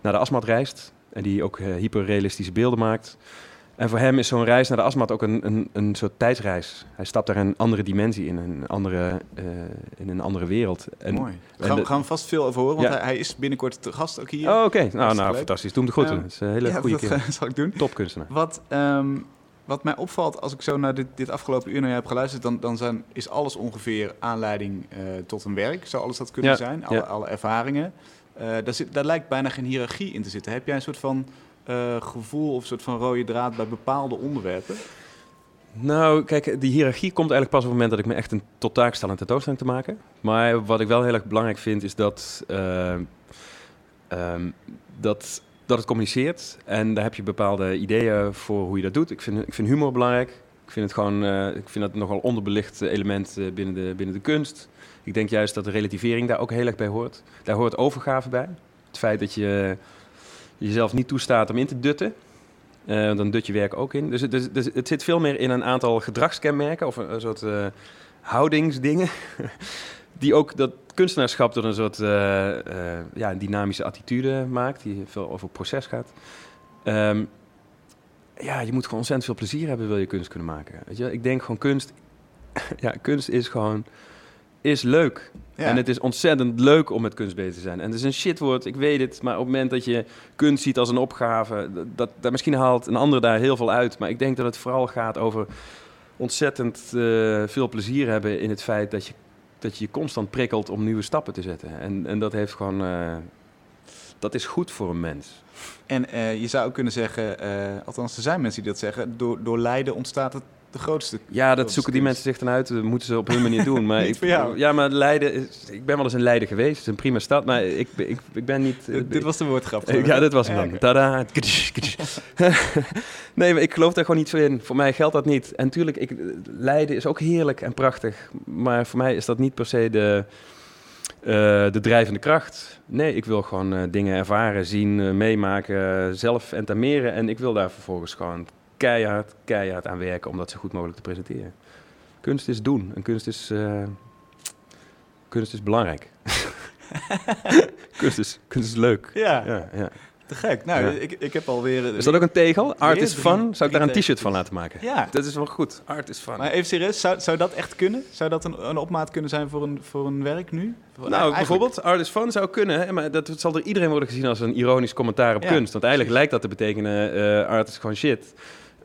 Speaker 2: naar de asmat reist. En die ook uh, hyperrealistische beelden maakt. En voor hem is zo'n reis naar de asmat ook een, een, een soort tijdsreis. Hij stapt daar een andere dimensie in, een andere, uh, in een andere wereld.
Speaker 1: En, Mooi. Daar gaan, gaan we vast veel over horen, want hij, hij, is binnenkort te gast ook hier.
Speaker 2: Oh, oké. Nou, nou fantastisch. Doe hem de goed. dat is een hele ja, goede keer.
Speaker 1: zal ik doen.
Speaker 2: Topkunstenaar.
Speaker 1: Wat, um, wat mij opvalt als ik zo naar dit, dit afgelopen uur naar je heb geluisterd, dan, dan zijn, is alles ongeveer aanleiding uh, tot een werk. Zou alles dat kunnen ja, zijn? Alle, alle ervaringen. Uh, daar, zit, daar lijkt bijna geen hiërarchie in te zitten. Heb jij een soort van uh, gevoel of soort van rode draad bij bepaalde onderwerpen?
Speaker 2: Nou, kijk, die hiërarchie komt eigenlijk pas op het moment dat ik me echt een tot taak tentoonstelling te maken. Maar wat ik wel heel erg belangrijk vind, is dat, uh, um, dat, dat het communiceert. En daar heb je bepaalde ideeën voor hoe je dat doet. Ik vind, ik vind humor belangrijk. Ik vind het gewoon, uh, ik vind dat nogal onderbelicht element binnen, de, binnen de kunst. Ik denk juist dat de relativering daar ook heel erg bij hoort. Daar hoort overgave bij. Het feit dat je jezelf niet toestaat om in te dutten. Uh, dan dut je werk ook in. Dus, dus, dus, het zit veel meer in een aantal gedragskenmerken of een, soort uh, houdingsdingen. die ook dat kunstenaarschap tot een soort uh, ja, een dynamische attitude maakt, die veel over proces gaat. Um, ja, je moet gewoon ontzettend veel plezier hebben, wil je kunst kunnen maken. Weet je? Ik denk gewoon kunst, ja, kunst is gewoon is leuk. En het is ontzettend leuk om met kunst bezig te zijn. En het is een shitwoord, ik weet het. Maar op het moment dat je kunst ziet als een opgave... Dat, dat, misschien haalt een ander daar heel veel uit. Maar ik denk dat het vooral gaat over ontzettend uh, veel plezier hebben... in het feit dat je, dat je je constant prikkelt om nieuwe stappen te zetten. En, en dat heeft gewoon... Uh, dat is goed voor een mens.
Speaker 1: En uh, je zou ook kunnen zeggen, althans er zijn mensen die dat zeggen... door, door lijden ontstaat het de grootste.
Speaker 2: Ja, dat zoeken die mensen zich dan uit. Dat moeten ze op hun manier doen. Maar
Speaker 1: ik.
Speaker 2: Ja, maar Leiden. Is, ik ben wel eens in Leiden geweest. Het is een prima stad, maar ik, ik, ik ben niet.
Speaker 1: dit was de woordgrap.
Speaker 2: ja, dit was hem dan. Tada. nee, maar ik geloof daar gewoon niet zo in. Voor mij geldt dat niet. En natuurlijk, ik, Leiden is ook heerlijk en prachtig. Maar voor mij is dat niet per se de. Uh, de drijvende kracht. Nee, ik wil gewoon uh, dingen ervaren, zien, uh, meemaken, zelf entameren. En ik wil daar vervolgens gewoon keihard, keihard aan werken om dat zo goed mogelijk te presenteren. Kunst is doen en kunst is, uh, kunst is belangrijk. kunst, is, kunst is leuk.
Speaker 1: Ja. ja, ja. Te gek. Nou, ik, ik heb alweer...
Speaker 2: Is dat ook een tegel? Art is fun? Zou ik daar een t-shirt van laten maken?
Speaker 1: Ja.
Speaker 2: Dat is wel goed. Art is fun.
Speaker 1: Maar even serieus, zou, zou dat echt kunnen? Zou dat een, een opmaat kunnen zijn voor een, voor een werk nu?
Speaker 2: nou, bijvoorbeeld Art is fun zou kunnen. Maar dat zal door iedereen worden gezien als een ironisch commentaar op kunst. Want eigenlijk lijkt dat te betekenen, uh, art is gewoon shit.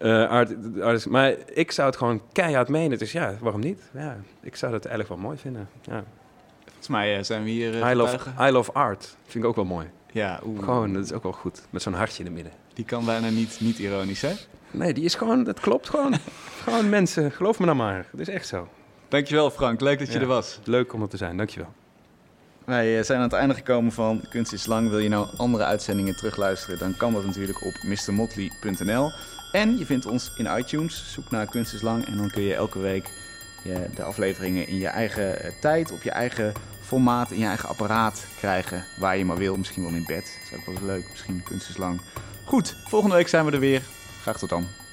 Speaker 2: Uh, art, maar ik zou het gewoon keihard menen. Dus ja, waarom niet? Ja, ik zou dat eigenlijk wel mooi vinden. Ja.
Speaker 1: Volgens mij uh, zijn we hier. Uh,
Speaker 2: I, love, I love art. Vind ik ook wel mooi.
Speaker 1: Ja.
Speaker 2: Gewoon, dat is ook wel goed. Met zo'n hartje in het midden.
Speaker 1: Die kan bijna niet, niet ironisch, hè?
Speaker 2: Nee, die is gewoon, dat klopt gewoon. gewoon mensen, geloof me nou maar. Het is echt zo.
Speaker 1: Dankjewel Frank, leuk dat je er was.
Speaker 2: Leuk om er te zijn, dankjewel.
Speaker 1: Wij zijn aan het einde gekomen van Kunst is Lang. Wil je nou andere uitzendingen terugluisteren, dan kan dat natuurlijk op mrmotley.nl. En je vindt ons in iTunes. Zoek naar Kunst en dan kun je elke week de afleveringen in je eigen eh, tijd, op je eigen formaat, in je eigen apparaat krijgen. Waar je maar wil. Misschien wel in bed. Dat is ook wel leuk. Misschien Kunst is Lang. Goed, volgende week zijn we er weer. Graag tot dan.